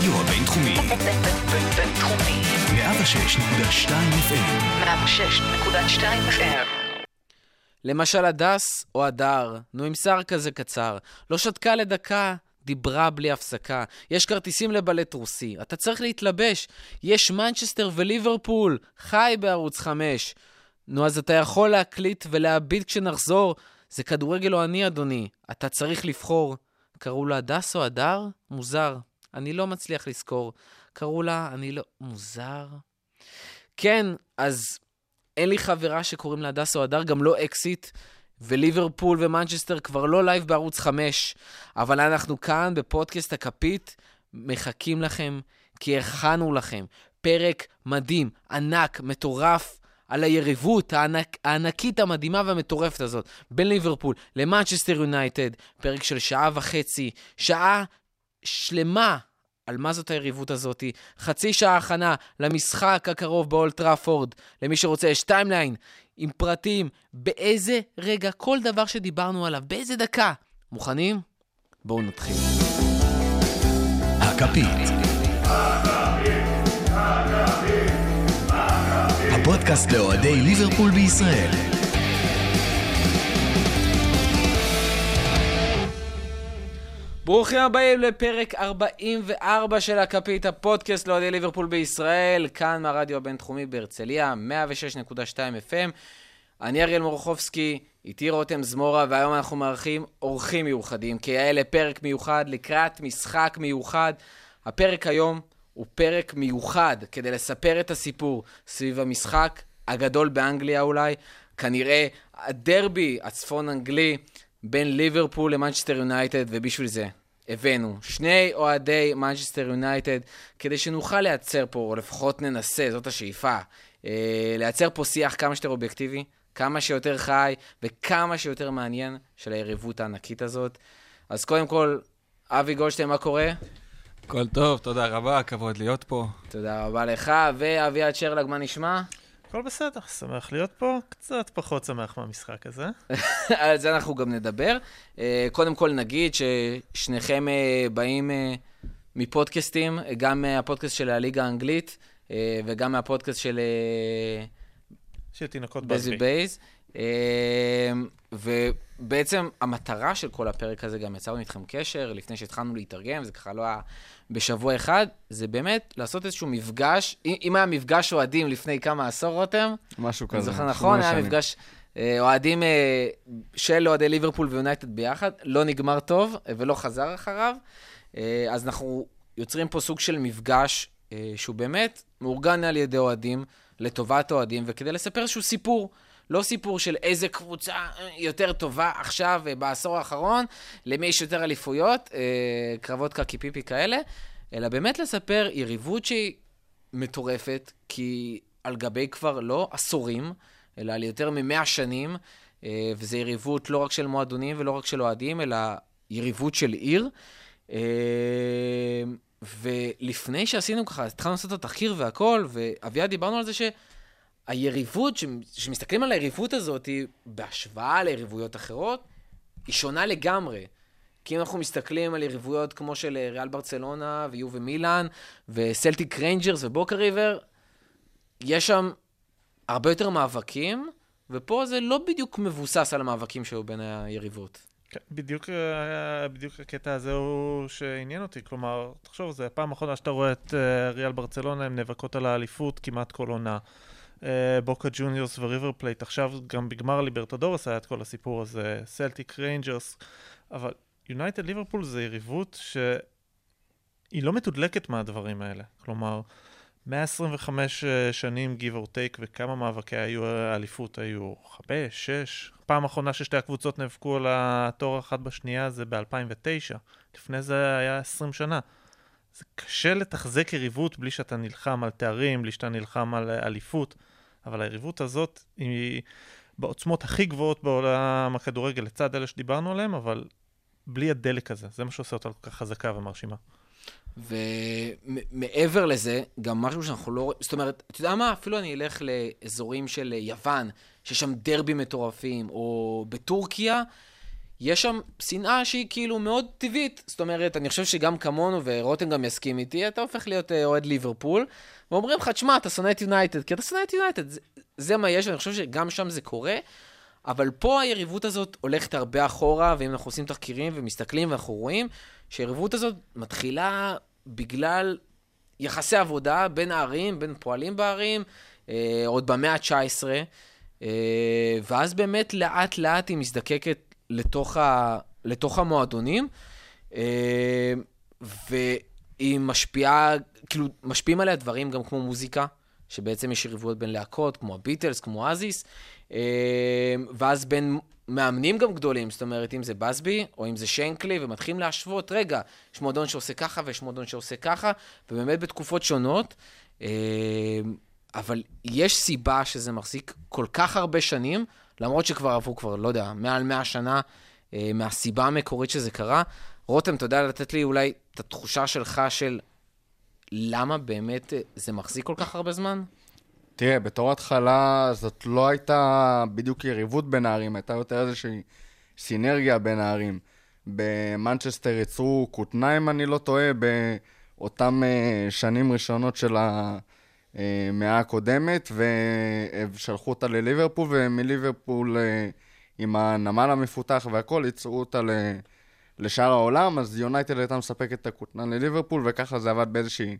הרדיו הבינתחומי. בינתחומי. 106.2 FM. 106.2 FM. למשל הדס או הדר, נו עם שיער כזה קצר, לא שתקה לדקה, דיברה בלי הפסקה. יש כרטיסים לבלט רוסי, אתה צריך להתלבש. יש מנצ'סטר וליברפול, חי בערוץ 5. נו, אז אתה יכול להקליט ולהביט כשנחזור. זה כדורגל או אני, אדוני. אתה צריך לבחור. קראו לה הדס או הדר? מוזר. אני לא מצליח לזכור. קראו לה, אני לא... מוזר? כן, אז אין לי חברה שקוראים לה הדס או הדר, גם לא אקסית, וליברפול ומנצ'סטר כבר לא live בערוץ 5, אבל אנחנו כאן בפודקאסט הכפית מחכים לכם, כי הכנו לכם פרק מדהים, ענק, מטורף. על היריבות הענק, הענקית המדהימה והמטורפת הזאת בין ליברפול למנצ'סטר יונייטד, פרק של שעה וחצי, שעה שלמה על מה זאת היריבות הזאת, חצי שעה הכנה למשחק הקרוב באולד טראפורד, למי שרוצה, יש timeline עם פרטים, באיזה רגע, כל דבר שדיברנו עליו, באיזה דקה. מוכנים? בואו נתחיל. הכפית. הפודקאסט לאוהדי ליברפול בישראל. ברוכים הבאים לפרק 44 של הכפית, הפודקאסט לאוהדי ליברפול בישראל, כאן מהרדיו הבינתחומי בהרצליה, 106.2 FM. אני אריאל מורחובסקי, איתי רותם זמורה, והיום אנחנו מארחים אורחים מיוחדים, כיאה לפרק מיוחד לקראת משחק מיוחד. הפרק היום הוא פרק מיוחד כדי לספר את הסיפור סביב המשחק הגדול באנגליה אולי, כנראה הדרבי הצפון אנגלי בין ליברפול למנצ'סטר יונייטד, ובשביל זה הבאנו שני אוהדי מנצ'סטר יונייטד, כדי שנוכל לייצר פה, או לפחות ננסה, זאת השאיפה, אה, לייצר פה שיח כמה שיותר אובייקטיבי, כמה שיותר חי וכמה שיותר מעניין של היריבות הענקית הזאת. אז קודם כל, אבי גולדשטיין, מה קורה? הכל טוב, תודה רבה, כבוד להיות פה. תודה רבה לך, ואביעד שרלג, מה נשמע? הכל בסדר, שמח להיות פה, קצת פחות שמח מהמשחק הזה. על זה אנחנו גם נדבר. אה, קודם כל נגיד ששניכם אה, באים אה, מפודקאסטים, גם מהפודקאסט של הליגה האנגלית וגם מהפודקאסט של של תינוקות בזבי. בייז. ובעצם המטרה של כל הפרק הזה, גם יצרנו איתכם קשר לפני שהתחלנו להתרגם, זה ככה לא היה בשבוע אחד, זה באמת לעשות איזשהו מפגש, אם היה מפגש אוהדים לפני כמה עשור, רותם, משהו אני כזה. זוכר נכון, היה מפגש אה, אוהדים אה, של אוהדי ליברפול ויונייטד ביחד, לא נגמר טוב אה, ולא חזר אחריו. אז אנחנו יוצרים פה סוג של מפגש שהוא באמת מאורגן על ידי אוהדים, לטובת אוהדים, וכדי לספר איזשהו סיפור. לא סיפור של איזה קבוצה אה, יותר טובה עכשיו, אה, בעשור האחרון, למי יש יותר אליפויות, אה, קרבות קקי פיפי כאלה, אלא באמת לספר יריבות שהיא מטורפת, כי על גבי כבר לא עשורים, אלא על יותר ממאה שנים, וזו יריבות לא רק של מועדונים ולא רק של אוהדים, אלא יריבות של עיר. ולפני שעשינו ככה, התחלנו לעשות את התחקיר והכל, ואביעד דיברנו על זה שהיריבות, כשמסתכלים על היריבות הזאת, בהשוואה ליריבויות אחרות, היא שונה לגמרי. כי אם אנחנו מסתכלים על יריבויות כמו של אה, ריאל ברצלונה יובה ומילאן, וסלטיק ריינג'רס ובוקה ריבר, יש שם הרבה יותר מאבקים, ופה זה לא בדיוק מבוסס על המאבקים שהיו בין היריבות. כן, בדיוק, אה, בדיוק הקטע הזה הוא שעניין אותי, כלומר, תחשוב, זה הפעם האחרונה שאתה רואה את אה, ריאל ברצלונה, הן נאבקות על האליפות כמעט כל עונה. אה, בוקה ג'וניורס וריבר פלייט, עכשיו גם בגמר ליברטדורס היה את כל הסיפור הזה, סלטיק ריינג'רס, אבל יונייטד ליברפול זה יריבות שהיא לא מתודלקת מהדברים האלה. כלומר, 125 אה, שנים give or take וכמה מאבקי האליפות היו? חמש, שש? פעם אחרונה ששתי הקבוצות נאבקו על התואר אחת בשנייה זה ב-2009. לפני זה היה 20 שנה. זה קשה לתחזק יריבות בלי שאתה נלחם על תארים, בלי שאתה נלחם על אה, אליפות, אבל היריבות הזאת היא בעוצמות הכי גבוהות בעולם הכדורגל, לצד אלה שדיברנו עליהם, אבל בלי הדלק הזה. זה מה שעושה אותה כל כך חזקה ומרשימה. ומעבר לזה, גם משהו שאנחנו לא רואים, זאת אומרת, אתה יודע מה? אפילו אני אלך לאזורים של יוון, שיש שם דרבים מטורפים, או בטורקיה, יש שם שנאה שהיא כאילו מאוד טבעית. זאת אומרת, אני חושב שגם כמונו, ורותם גם יסכים איתי, אתה הופך להיות אה, אוהד ליברפול, ואומרים לך, תשמע, אתה שונא את יונייטד, כי אתה שונא את יונייטד. זה, מה יש, ואני חושב שגם שם זה קורה. אבל פה היריבות הזאת הולכת הרבה אחורה, ואם אנחנו עושים תחקירים ומסתכלים ואנחנו רואים שהיריבות הזאת מתחילה בגלל יחסי עבודה בין הערים, בין פועלים בערים, אה, עוד במאה ה-19, אה, ואז באמת לאט לאט היא מזדקקת לתוך, ה, לתוך המועדונים, אה, והיא משפיעה, כאילו, משפיעים עליה דברים גם כמו מוזיקה, שבעצם יש יריבויות בין להקות, כמו הביטלס, כמו אזיס, אה, ואז בין מאמנים גם גדולים, זאת אומרת, אם זה בסבי או אם זה שיינקלי, ומתחילים להשוות, רגע, יש מועדון שעושה ככה ויש מועדון שעושה ככה, ובאמת בתקופות שונות. אה, אבל יש סיבה שזה מחזיק כל כך הרבה שנים, למרות שכבר עברו כבר, לא יודע, מעל 100 שנה אה, מהסיבה המקורית שזה קרה. רותם, אתה יודע לתת לי אולי את התחושה שלך של למה באמת אה, זה מחזיק כל כך הרבה זמן? תראה, בתור התחלה זאת לא הייתה בדיוק יריבות בין הערים, הייתה יותר איזושהי סינרגיה בין הערים. במנצ'סטר יצרו כותנה, אם אני לא טועה, באותם uh, שנים ראשונות של המאה הקודמת, ושלחו אותה לליברפול, ומליברפול uh, עם הנמל המפותח והכל, יצרו אותה לשאר העולם, אז יונייטד הייתה מספקת את הכותנה לליברפול, וככה זה עבד באיזושהי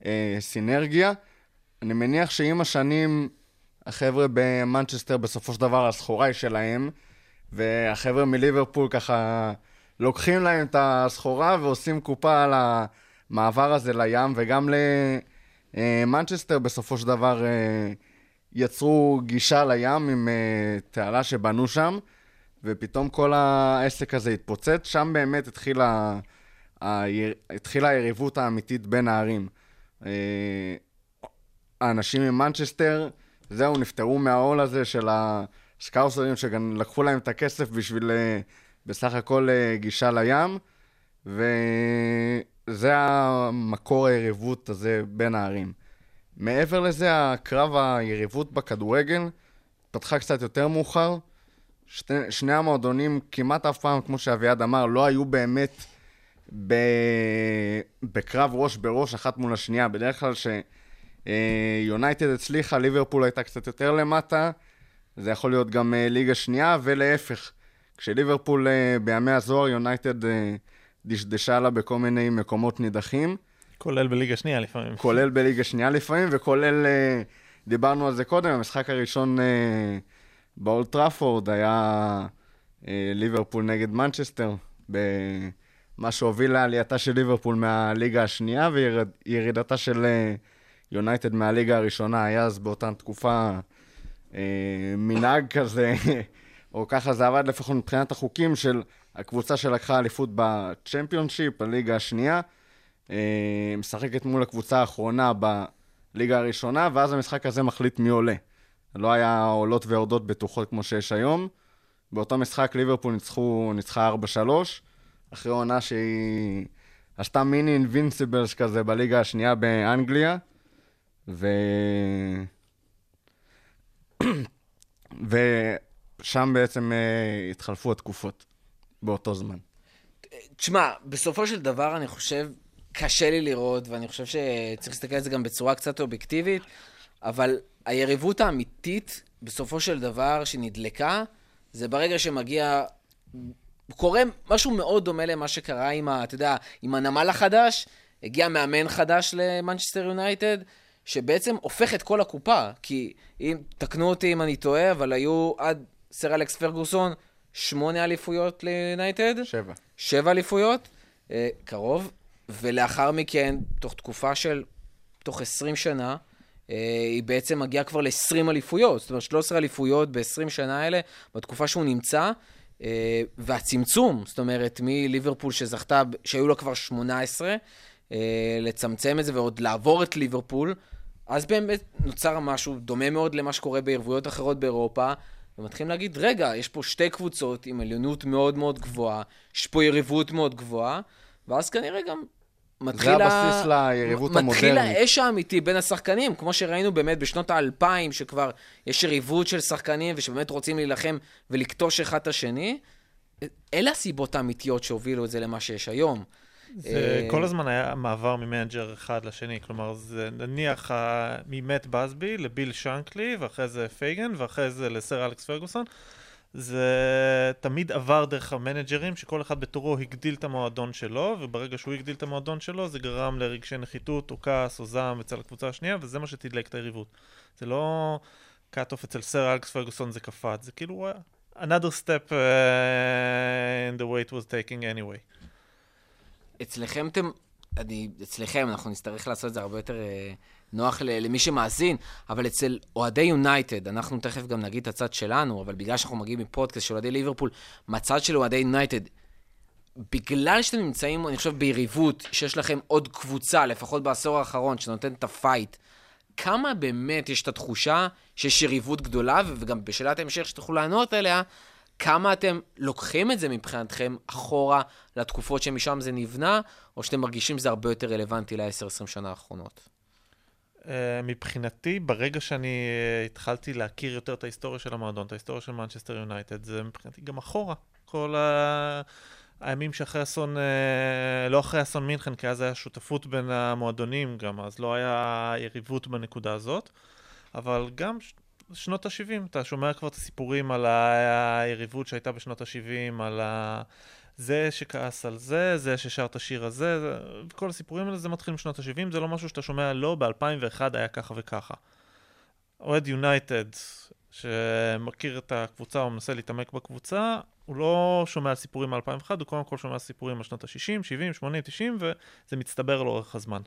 uh, סינרגיה. אני מניח שעם השנים, החבר'ה במנצ'סטר בסופו של דבר הסחורה היא שלהם, והחבר'ה מליברפול ככה לוקחים להם את הסחורה ועושים קופה על המעבר הזה לים, וגם למנצ'סטר בסופו של דבר אה, יצרו גישה לים עם אה, תעלה שבנו שם, ופתאום כל העסק הזה התפוצץ, שם באמת התחילה, התחילה היריבות האמיתית בין הערים. אה, האנשים ממנצ'סטר, זהו, נפטרו מהעול הזה של הסקאוסרים שגם לקחו להם את הכסף בשביל אה, בסך הכל אה, גישה לים, וזה המקור היריבות הזה בין הערים. מעבר לזה, הקרב היריבות בכדורגל פתחה קצת יותר מאוחר. שתי, שני המועדונים כמעט אף פעם, כמו שאביעד אמר, לא היו באמת ב... בקרב ראש בראש אחת מול השנייה. בדרך כלל ש... יונייטד הצליחה, ליברפול הייתה קצת יותר למטה, זה יכול להיות גם אה, ליגה שנייה, ולהפך. כשליברפול אה, בימי הזוהר, יונייטד אה, דשדשה לה בכל מיני מקומות נידחים. כולל בליגה שנייה לפעמים. כולל בליגה שנייה לפעמים, וכולל, אה, דיברנו על זה קודם, המשחק הראשון אה, באולד טראפורד היה אה, ליברפול נגד מנצ'סטר, במה שהוביל לעלייתה של ליברפול מהליגה השנייה וירידתה של... יונייטד מהליגה הראשונה, היה אז באותה תקופה אה, מנהג כזה, או ככה זה עבד לפחות מבחינת החוקים של הקבוצה שלקחה אליפות בצ'מפיונשיפ, הליגה השנייה, אה, משחקת מול הקבוצה האחרונה בליגה הראשונה, ואז המשחק הזה מחליט מי עולה. לא היה עולות ויורדות בטוחות כמו שיש היום. באותו משחק ליברפול ניצחו, ניצחה 4-3, אחרי עונה שהיא עשתה מיני אינבינסיבלס כזה בליגה השנייה באנגליה. ו... ושם בעצם uh, התחלפו התקופות באותו זמן. תשמע, בסופו של דבר אני חושב, קשה לי לראות, ואני חושב שצריך להסתכל על זה גם בצורה קצת אובייקטיבית, אבל היריבות האמיתית, בסופו של דבר, שנדלקה, זה ברגע שמגיע... קורה משהו מאוד דומה למה שקרה עם, ה, אתה יודע, עם הנמל החדש, הגיע מאמן חדש למנצ'סטר יונייטד, שבעצם הופך את כל הקופה. כי אם, תקנו אותי אם אני טועה, אבל היו עד סר אלכס פרגוסון שמונה אליפויות ליונייטד. שבע. שבע אליפויות, אה, קרוב. ולאחר מכן, תוך תקופה של, תוך 20 שנה, אה, היא בעצם מגיעה כבר ל-20 אליפויות. זאת אומרת, 13 אליפויות ב-20 שנה האלה, בתקופה שהוא נמצא. אה, והצמצום, זאת אומרת, מליברפול שזכתה, שהיו לה כבר 18, אה, לצמצם את זה ועוד לעבור את ליברפול, אז באמת נוצר משהו דומה מאוד למה שקורה בערבויות אחרות באירופה, ומתחילים להגיד, רגע, יש פה שתי קבוצות עם עליונות מאוד מאוד גבוהה, יש פה יריבות מאוד גבוהה, ואז כנראה גם מתחיל, זה הבסיס ה... ליריבות מתחיל המודרנית. מתחיל האש האמיתי בין השחקנים, כמו שראינו באמת בשנות האלפיים, שכבר יש יריבות של שחקנים ושבאמת רוצים להילחם ולכתוש אחד את השני, אלה הסיבות האמיתיות שהובילו את זה למה שיש היום. זה אה, כל הזמן היה מעבר מ manager אחד לשני, כלומר, זה נניח ממאט באזבי לביל שאנקלי, ואחרי זה פייגן, ואחרי זה לסר אלכס פרגוסון. זה תמיד עבר דרך המנג'רים, שכל אחד בתורו הגדיל את המועדון שלו, וברגע שהוא הגדיל את המועדון שלו, זה גרם לרגשי נחיתות, או כעס, או זעם אצל הקבוצה השנייה, וזה מה שתדלק את היריבות. זה לא off אצל סר אלכס פרגוסון זה קפץ, זה כאילו אה, another step uh, in the way it was taking anyway. אצלכם אתם, אני, אצלכם, אנחנו נצטרך לעשות את זה הרבה יותר אה, נוח למי שמאזין, אבל אצל אוהדי יונייטד, אנחנו תכף גם נגיד את הצד שלנו, אבל בגלל שאנחנו מגיעים מפודקאסט של אוהדי ליברפול, מהצד של אוהדי יונייטד, בגלל שאתם נמצאים, אני חושב, ביריבות, שיש לכם עוד קבוצה, לפחות בעשור האחרון, שנותנת את ה fight, כמה באמת יש את התחושה שיש יריבות גדולה, וגם בשאלת ההמשך שתוכלו לענות עליה, כמה אתם לוקחים את זה מבחינתכם אחורה לתקופות שמשם זה נבנה, או שאתם מרגישים שזה הרבה יותר רלוונטי ל-10-20 שנה האחרונות? Uh, מבחינתי, ברגע שאני uh, התחלתי להכיר יותר את ההיסטוריה של המועדון, את ההיסטוריה של מנצ'סטר יונייטד, זה מבחינתי גם אחורה. כל ה... הימים שאחרי אסון, uh, לא אחרי אסון מינכן, כי אז היה שותפות בין המועדונים גם, אז לא היה יריבות בנקודה הזאת. אבל גם. שנות ה-70, אתה שומע כבר את הסיפורים על היריבות שהייתה בשנות ה-70, על ה... זה שכעס על זה, זה ששר את השיר הזה, זה... כל הסיפורים האלה זה מתחיל משנות ה-70, זה לא משהו שאתה שומע, לא, ב-2001 היה ככה וככה. אוהד יונייטד, שמכיר את הקבוצה או מנסה להתעמק בקבוצה, הוא לא שומע סיפורים מ-2001, הוא קודם כל שומע סיפורים על שנות ה-60, 70, 80, 90, וזה מצטבר לאורך הזמן.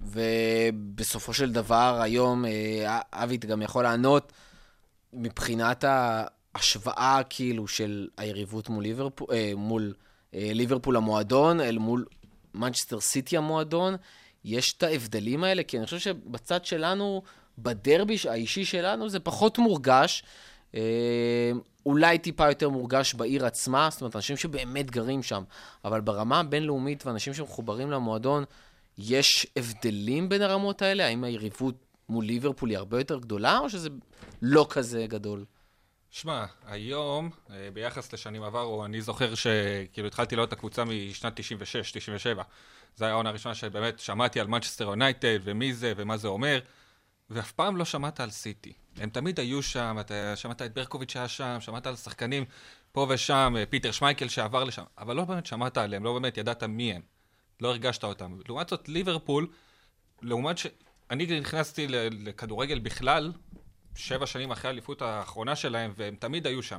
ובסופו של דבר, היום, אה, אבי גם יכול לענות, מבחינת ההשוואה, כאילו, של היריבות מול ליברפול, אה, מול אה, ליברפול המועדון, אל מול מנצ'סטר סיטי המועדון, יש את ההבדלים האלה, כי אני חושב שבצד שלנו, בדרבי האישי שלנו, זה פחות מורגש. אולי טיפה יותר מורגש בעיר עצמה, זאת אומרת, אנשים שבאמת גרים שם, אבל ברמה הבינלאומית ואנשים שמחוברים למועדון, יש הבדלים בין הרמות האלה? האם היריבות מול ליברפול היא הרבה יותר גדולה, או שזה לא כזה גדול? שמע, היום, אה, ביחס לשנים עברו, אני זוכר שכאילו התחלתי לראות את הקבוצה משנת 96-97. זו הייתה העונה הראשונה שבאמת שמעתי על מנצ'סטר יונייטד, ומי זה, ומה זה אומר, ואף פעם לא שמעת על סיטי. הם תמיד היו שם, אתה שמעת את ברקוביץ' שהיה שם, שמעת על שחקנים פה ושם, אה, פיטר שמייקל שעבר לשם, אבל לא באמת שמעת עליהם, לא באמת ידעת מי הם. לא הרגשת אותם. לעומת זאת, ליברפול, לעומת ש... אני נכנסתי לכדורגל בכלל, שבע שנים אחרי האליפות האחרונה שלהם, והם תמיד היו שם.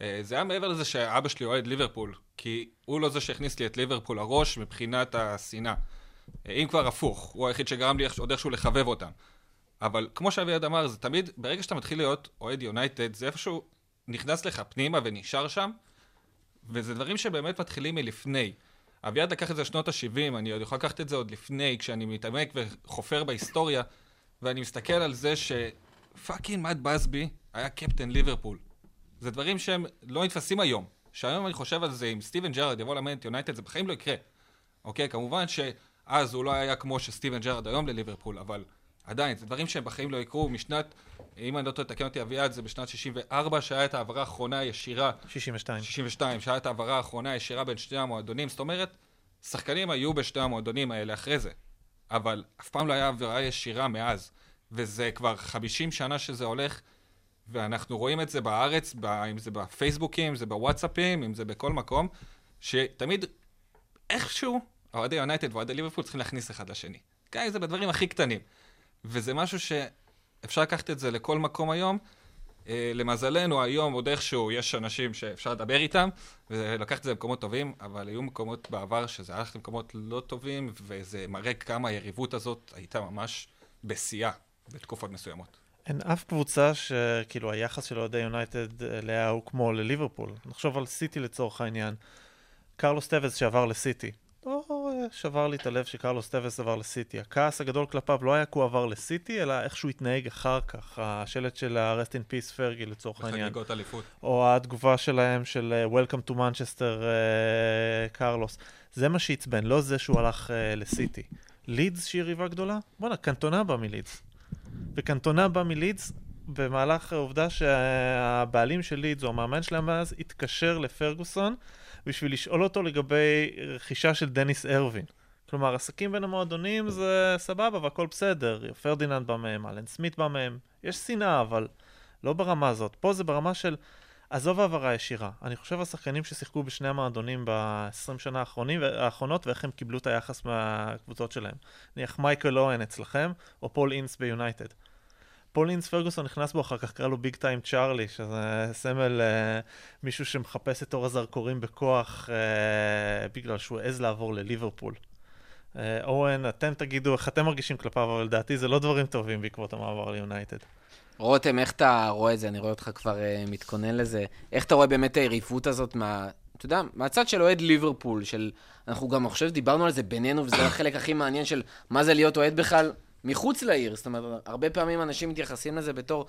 אה, זה היה מעבר לזה שאבא שלי אוהד ליברפול, כי הוא לא זה שהכניס לי את ליברפול לראש מבחינת השנאה. אה, אם כבר הפוך, הוא היחיד שגרם לי עוד איכשהו לחבב אותם. אבל כמו שאביעד אמר, זה תמיד, ברגע שאתה מתחיל להיות אוהד יונייטד, זה איפשהו נכנס לך פנימה ונשאר שם, וזה דברים שבאמת מתחילים מלפני. אביעד לקח את זה לשנות ה-70, אני עוד יכול לקחת את זה עוד לפני, כשאני מתעמק וחופר בהיסטוריה, ואני מסתכל על זה שפאקינג מאד בסבי היה קפטן ליברפול. זה דברים שהם לא נתפסים היום. שהיום אני חושב על זה, אם סטיבן ג'רארד יבוא לאמן את יונייטד, זה בחיים לא יקרה. אוקיי? כמובן שאז הוא לא היה כמו שסטיבן ג'רארד היום לליברפול, אבל עדיין, זה דברים שהם בחיים לא יקרו. משנת, אם אני לא טועה, תקן אותי אביעד, זה בשנת 64, שהיה את העברה האחרונה הישירה 62. 62, שהיה את העברה האחרונה הישירה בין שני המועדונים, זאת אומרת, שחקנים היו בשני המועדונים האלה אחרי זה, אבל אף פעם לא היה עבירה ישירה מאז, וזה כבר 50 שנה שזה הולך, ואנחנו רואים את זה בארץ, ב- אם זה בפייסבוקים, אם זה בוואטסאפים, אם זה בכל מקום, שתמיד איכשהו אוהדי יונייטד ואוהדי ליברפול צריכים להכניס אחד לשני. גם אם זה בדברים הכי קטנים. וזה משהו שאפשר לקחת את זה לכל מקום היום. אה, למזלנו, היום עוד איכשהו יש אנשים שאפשר לדבר איתם, ולקחת את זה למקומות טובים, אבל היו מקומות בעבר שזה הלך למקומות לא טובים, וזה מראה כמה היריבות הזאת הייתה ממש בשיאה בתקופות מסוימות. אין אף קבוצה שכאילו היחס של אוהדי יונייטד אליה הוא כמו לליברפול. נחשוב על סיטי לצורך העניין. קרלוס טווס שעבר לסיטי. לא שבר לי את הלב שקרלוס טווס עבר לסיטי. הכעס הגדול כלפיו לא היה כי הוא עבר לסיטי, אלא איך שהוא התנהג אחר כך. השלט של ה Rest in Peace פרגי לצורך העניין. בחגיגות אליפות. או התגובה שלהם של אה, Welcome to Manchester אה, קרלוס. זה מה שעצבן, לא זה שהוא הלך אה, לסיטי. לידס שהיא יריבה גדולה? בואנה, קנטונה בא מלידס. וקנטונה בא מלידס, במהלך העובדה שהבעלים של לידס, או המאמן שלהם אז, התקשר לפרגוסון בשביל לשאול אותו לגבי רכישה של דניס ארווין. כלומר, עסקים בין המועדונים זה סבבה והכל בסדר. פרדיננד בא מהם, אלן סמית בא מהם. יש שנאה, אבל לא ברמה הזאת. פה זה ברמה של... עזוב העברה ישירה. אני חושב השחקנים ששיחקו בשני המועדונים ב-20 שנה האחרונים, האחרונות ואיך הם קיבלו את היחס מהקבוצות שלהם. נניח מייקל אוון אצלכם, או פול אינס ביונייטד. פול אינס פרגוסון נכנס בו אחר כך, קרא לו Big Time Charlie, שזה סמל אה, מישהו שמחפש את אור הזרקורים בכוח אה, בגלל שהוא העז לעבור לליברפול. אה, אוהן, אתם תגידו איך אתם מרגישים כלפיו, אבל לדעתי זה לא דברים טובים בעקבות המעבר ליונייטד. רותם, איך אתה רואה את זה? אני רואה אותך כבר uh, מתכונן לזה. איך אתה רואה באמת היריבות הזאת מה... אתה יודע, מהצד של אוהד ליברפול, של... אנחנו גם, אני חושב, דיברנו על זה בינינו, וזה החלק הכי מעניין של מה זה להיות אוהד בכלל מחוץ לעיר. זאת אומרת, הרבה פעמים אנשים מתייחסים לזה בתור...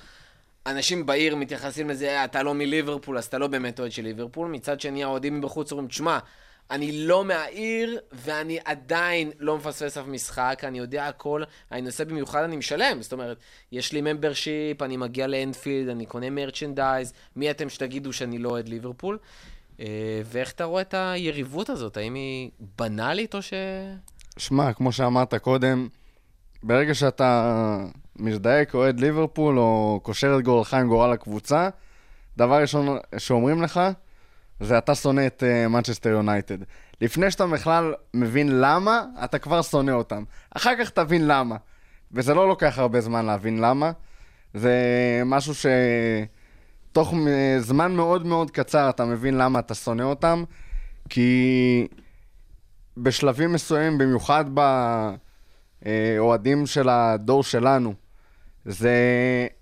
אנשים בעיר מתייחסים לזה, אה, אתה לא מליברפול, אז אתה לא באמת אוהד של ליברפול. מצד שני, האוהדים מבחוץ אומרים, תשמע, אני לא מהעיר, ואני עדיין לא מפספס אף משחק, אני יודע הכל, אני נוסע במיוחד, אני משלם. זאת אומרת, יש לי ממברשיפ, אני מגיע לאנפילד, אני קונה מרצ'נדייז, מי אתם שתגידו שאני לא אוהד ליברפול? אה, ואיך אתה רואה את היריבות הזאת? האם היא בנאלית או ש... שמע, כמו שאמרת קודם, ברגע שאתה מזדהה כאוהד ליברפול, או קושר את גורלך עם גורל הקבוצה, דבר ראשון שאומרים לך, זה אתה שונא את מנצ'סטר uh, יונייטד. לפני שאתה בכלל מבין למה, אתה כבר שונא אותם. אחר כך תבין למה. וזה לא לוקח הרבה זמן להבין למה. זה משהו שתוך זמן מאוד מאוד קצר אתה מבין למה אתה שונא אותם, כי בשלבים מסוימים, במיוחד באוהדים של הדור שלנו, זה,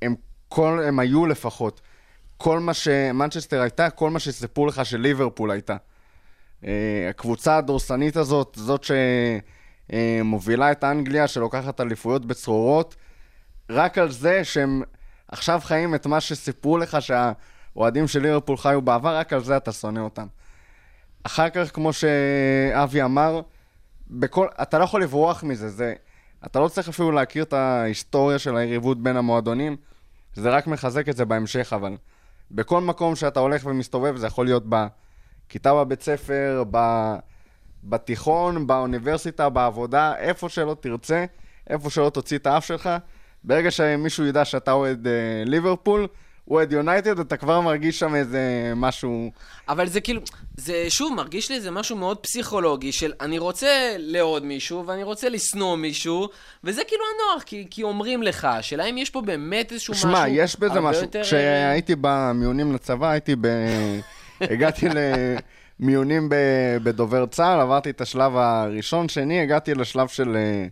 הם, כל, הם היו לפחות כל מה שמנצ'סטר הייתה, כל מה שסיפרו לך שליברפול הייתה. Uh, הקבוצה הדורסנית הזאת, זאת שמובילה את אנגליה, שלוקחת אליפויות בצרורות, רק על זה שהם עכשיו חיים את מה שסיפרו לך שהאוהדים של ליברפול חיו בעבר, רק על זה אתה שונא אותם. אחר כך, כמו שאבי אמר, בכל, אתה לא יכול לברוח מזה, זה, אתה לא צריך אפילו להכיר את ההיסטוריה של היריבות בין המועדונים, זה רק מחזק את זה בהמשך, אבל... בכל מקום שאתה הולך ומסתובב, זה יכול להיות בכיתה בבית ספר, ב... בתיכון, באוניברסיטה, בעבודה, איפה שלא תרצה, איפה שלא תוציא את האף שלך. ברגע שמישהו ידע שאתה אוהד אה, ליברפול, אוהד יונייטד, אתה כבר מרגיש שם איזה משהו... אבל זה כאילו, זה שוב מרגיש לי איזה משהו מאוד פסיכולוגי של אני רוצה לאהוד מישהו ואני רוצה לשנוא מישהו, וזה כאילו הנוח, כי, כי אומרים לך, השאלה אם יש פה באמת איזשהו שמה, משהו... שמע, יש בזה משהו. יותר... כשהייתי במיונים לצבא, הייתי ב... הגעתי למיונים ב... בדובר צה"ל, עברתי את השלב הראשון, שני, הגעתי לשלב של אה,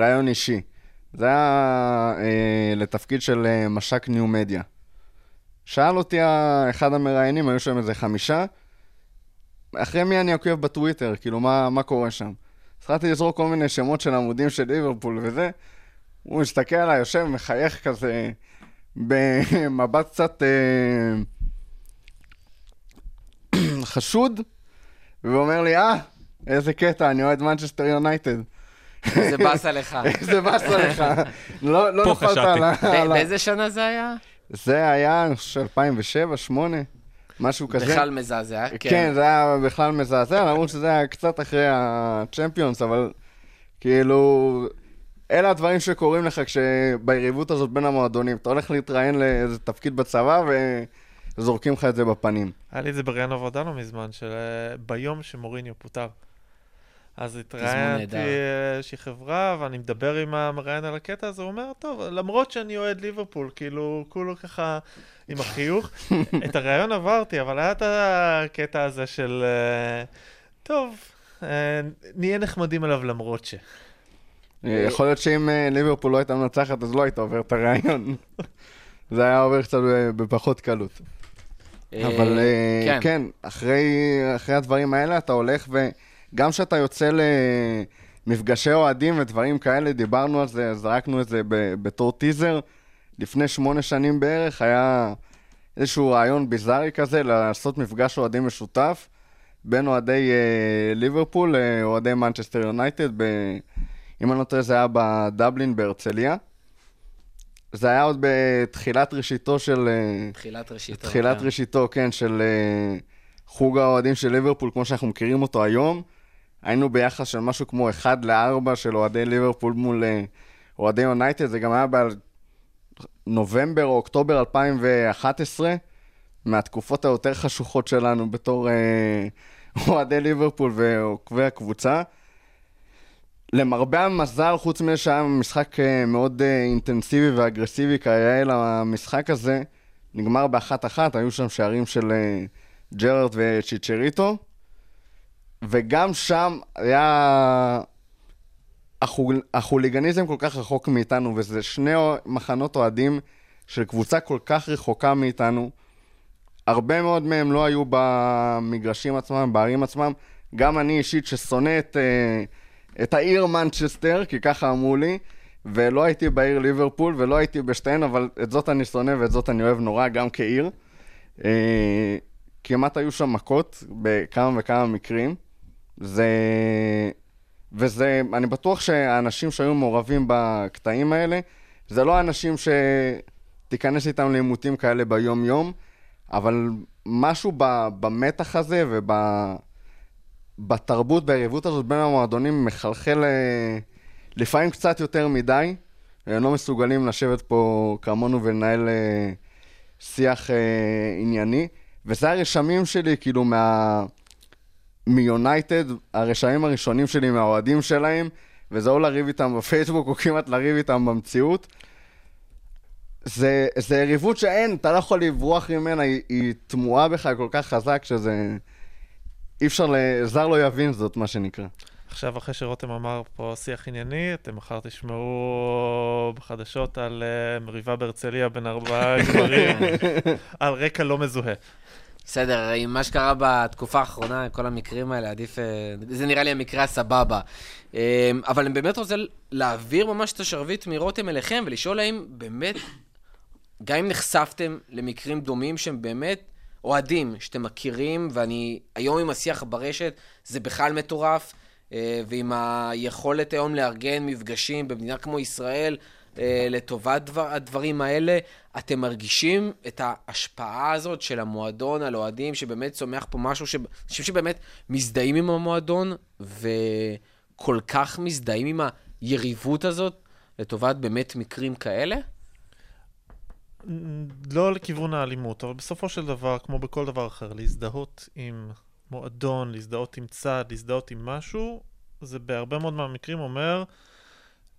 רעיון אישי. זה היה אה, לתפקיד של אה, מש"ק ניו מדיה. שאל אותי אחד המראיינים, היו שם איזה חמישה, אחרי מי אני עוקב בטוויטר, כאילו, מה, מה קורה שם? התחלתי לזרוק כל מיני שמות של עמודים של ליברפול וזה, הוא מסתכל עליי, יושב, מחייך כזה, במבט קצת אה, חשוד, ואומר לי, אה, איזה קטע, אני אוהד מנצ'סטר יונייטד. איזה באסה לך. איזה באסה לך. לא, לא נפלת על ה... באיזה שנה זה היה? זה היה, אני חושב, 2007, 2008, משהו כזה. בכלל מזעזע, כן. כן, זה היה בכלל מזעזע, למרות שזה היה קצת אחרי הצ'מפיונס, אבל כאילו, אלה הדברים שקורים לך כשביריבות הזאת בין המועדונים. אתה הולך להתראיין לאיזה תפקיד בצבא וזורקים לך את זה בפנים. היה לי את זה בראיין עבודה לא מזמן, של ביום שמוריניו פוטר. אז התראיינתי איזושהי חברה, ואני מדבר עם המראיין על הקטע הזה, הוא אומר, טוב, למרות שאני אוהד ליברפול, כאילו, כולו ככה עם החיוך. את הראיון עברתי, אבל היה את הקטע הזה של, אה, טוב, אה, נהיה נחמדים עליו למרות ש... יכול להיות שאם אה, ליברפול לא הייתה מנצחת, אז לא היית עובר את הראיון. זה היה עובר קצת בפחות קלות. אבל כן, כן אחרי הדברים האלה אתה הולך ו... גם כשאתה יוצא למפגשי אוהדים ודברים כאלה, דיברנו על זה, זרקנו את זה בתור טיזר. לפני שמונה שנים בערך היה איזשהו רעיון ביזארי כזה לעשות מפגש אוהדים משותף בין אוהדי אה, ליברפול לאוהדי מנצ'סטר יונייטד. אם אני לא טועה זה היה בדבלין בהרצליה. זה היה עוד בתחילת ראשיתו של... אה, תחילת ראשיתו. תחילת כן. ראשיתו, כן, של אה, חוג האוהדים של ליברפול, כמו שאנחנו מכירים אותו היום. היינו ביחס של משהו כמו 1 ל-4 של אוהדי ליברפול מול אה, אוהדי יונייטד, זה גם היה בנובמבר או אוקטובר 2011, מהתקופות היותר חשוכות שלנו בתור אה, אוהדי ליברפול ועוקבי הקבוצה. למרבה המזל, חוץ מזה שהיה משחק אה, מאוד אינטנסיבי ואגרסיבי כיאה למשחק הזה, נגמר באחת-אחת, היו שם שערים של ג'רארד וצ'יצ'ריטו, וגם שם היה... החול... החוליגניזם כל כך רחוק מאיתנו, וזה שני מחנות אוהדים של קבוצה כל כך רחוקה מאיתנו. הרבה מאוד מהם לא היו במגרשים עצמם, בערים עצמם. גם אני אישית ששונא את, אה, את העיר מנצ'סטר, כי ככה אמרו לי, ולא הייתי בעיר ליברפול ולא הייתי בשתיהן, אבל את זאת אני שונא ואת זאת אני אוהב נורא, גם כעיר. אה, כמעט היו שם מכות בכמה וכמה מקרים. זה... וזה, אני בטוח שהאנשים שהיו מעורבים בקטעים האלה, זה לא אנשים שתיכנס איתם לעימותים כאלה ביום-יום, אבל משהו ב, במתח הזה ובתרבות, ביריבות הזאת בין המועדונים מחלחל אה, לפעמים קצת יותר מדי. הם לא מסוגלים לשבת פה כמונו ולנהל אה, שיח אה, ענייני. וזה הרשמים שלי, כאילו, מה... מיונייטד, הרשמים הראשונים שלי מהאוהדים שלהם, וזה או לריב איתם בפייסבוק או כמעט לריב איתם במציאות. זה, זה יריבות שאין, אתה לא יכול לברוח ממנה, היא, היא תמוהה בך כל כך חזק שזה... אי אפשר, זר לא יבין זאת, מה שנקרא. עכשיו, אחרי שרותם אמר פה שיח ענייני, אתם מחר תשמעו בחדשות על uh, מריבה בהרצליה בין ארבעה גברים, על רקע לא מזוהה. בסדר, עם מה שקרה בתקופה האחרונה, כל המקרים האלה, עדיף... אה, זה נראה לי המקרה הסבבה. אה, אבל אני באמת רוצה להעביר ממש את השרביט מרותם אליכם ולשאול האם באמת, גם אם נחשפתם למקרים דומים שהם באמת אוהדים, שאתם מכירים, ואני היום עם השיח ברשת, זה בכלל מטורף, אה, ועם היכולת היום לארגן מפגשים במדינה כמו ישראל, לטובת דבר, הדברים האלה. אתם מרגישים את ההשפעה הזאת של המועדון על אוהדים, שבאמת צומח פה משהו, ש... אנשים שבאמת מזדהים עם המועדון, וכל כך מזדהים עם היריבות הזאת, לטובת באמת מקרים כאלה? לא לכיוון האלימות, אבל בסופו של דבר, כמו בכל דבר אחר, להזדהות עם מועדון, להזדהות עם צד, להזדהות עם משהו, זה בהרבה מאוד מהמקרים אומר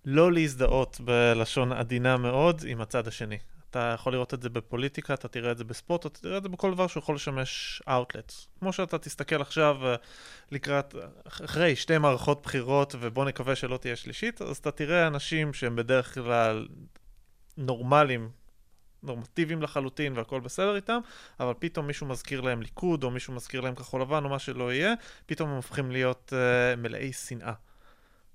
לא להזדהות בלשון עדינה מאוד עם הצד השני. אתה יכול לראות את זה בפוליטיקה, אתה תראה את זה בספורט, אתה תראה את זה בכל דבר שיכול לשמש אאוטלט. כמו שאתה תסתכל עכשיו אה, לקראת, אחרי שתי מערכות בחירות, ובוא נקווה שלא תהיה שלישית, אז אתה תראה אנשים שהם בדרך כלל נורמליים, נורמטיביים לחלוטין והכל בסדר איתם, אבל פתאום מישהו מזכיר להם ליכוד, או מישהו מזכיר להם כחול לבן, או מה שלא יהיה, פתאום הם הופכים להיות uh, מלאי שנאה.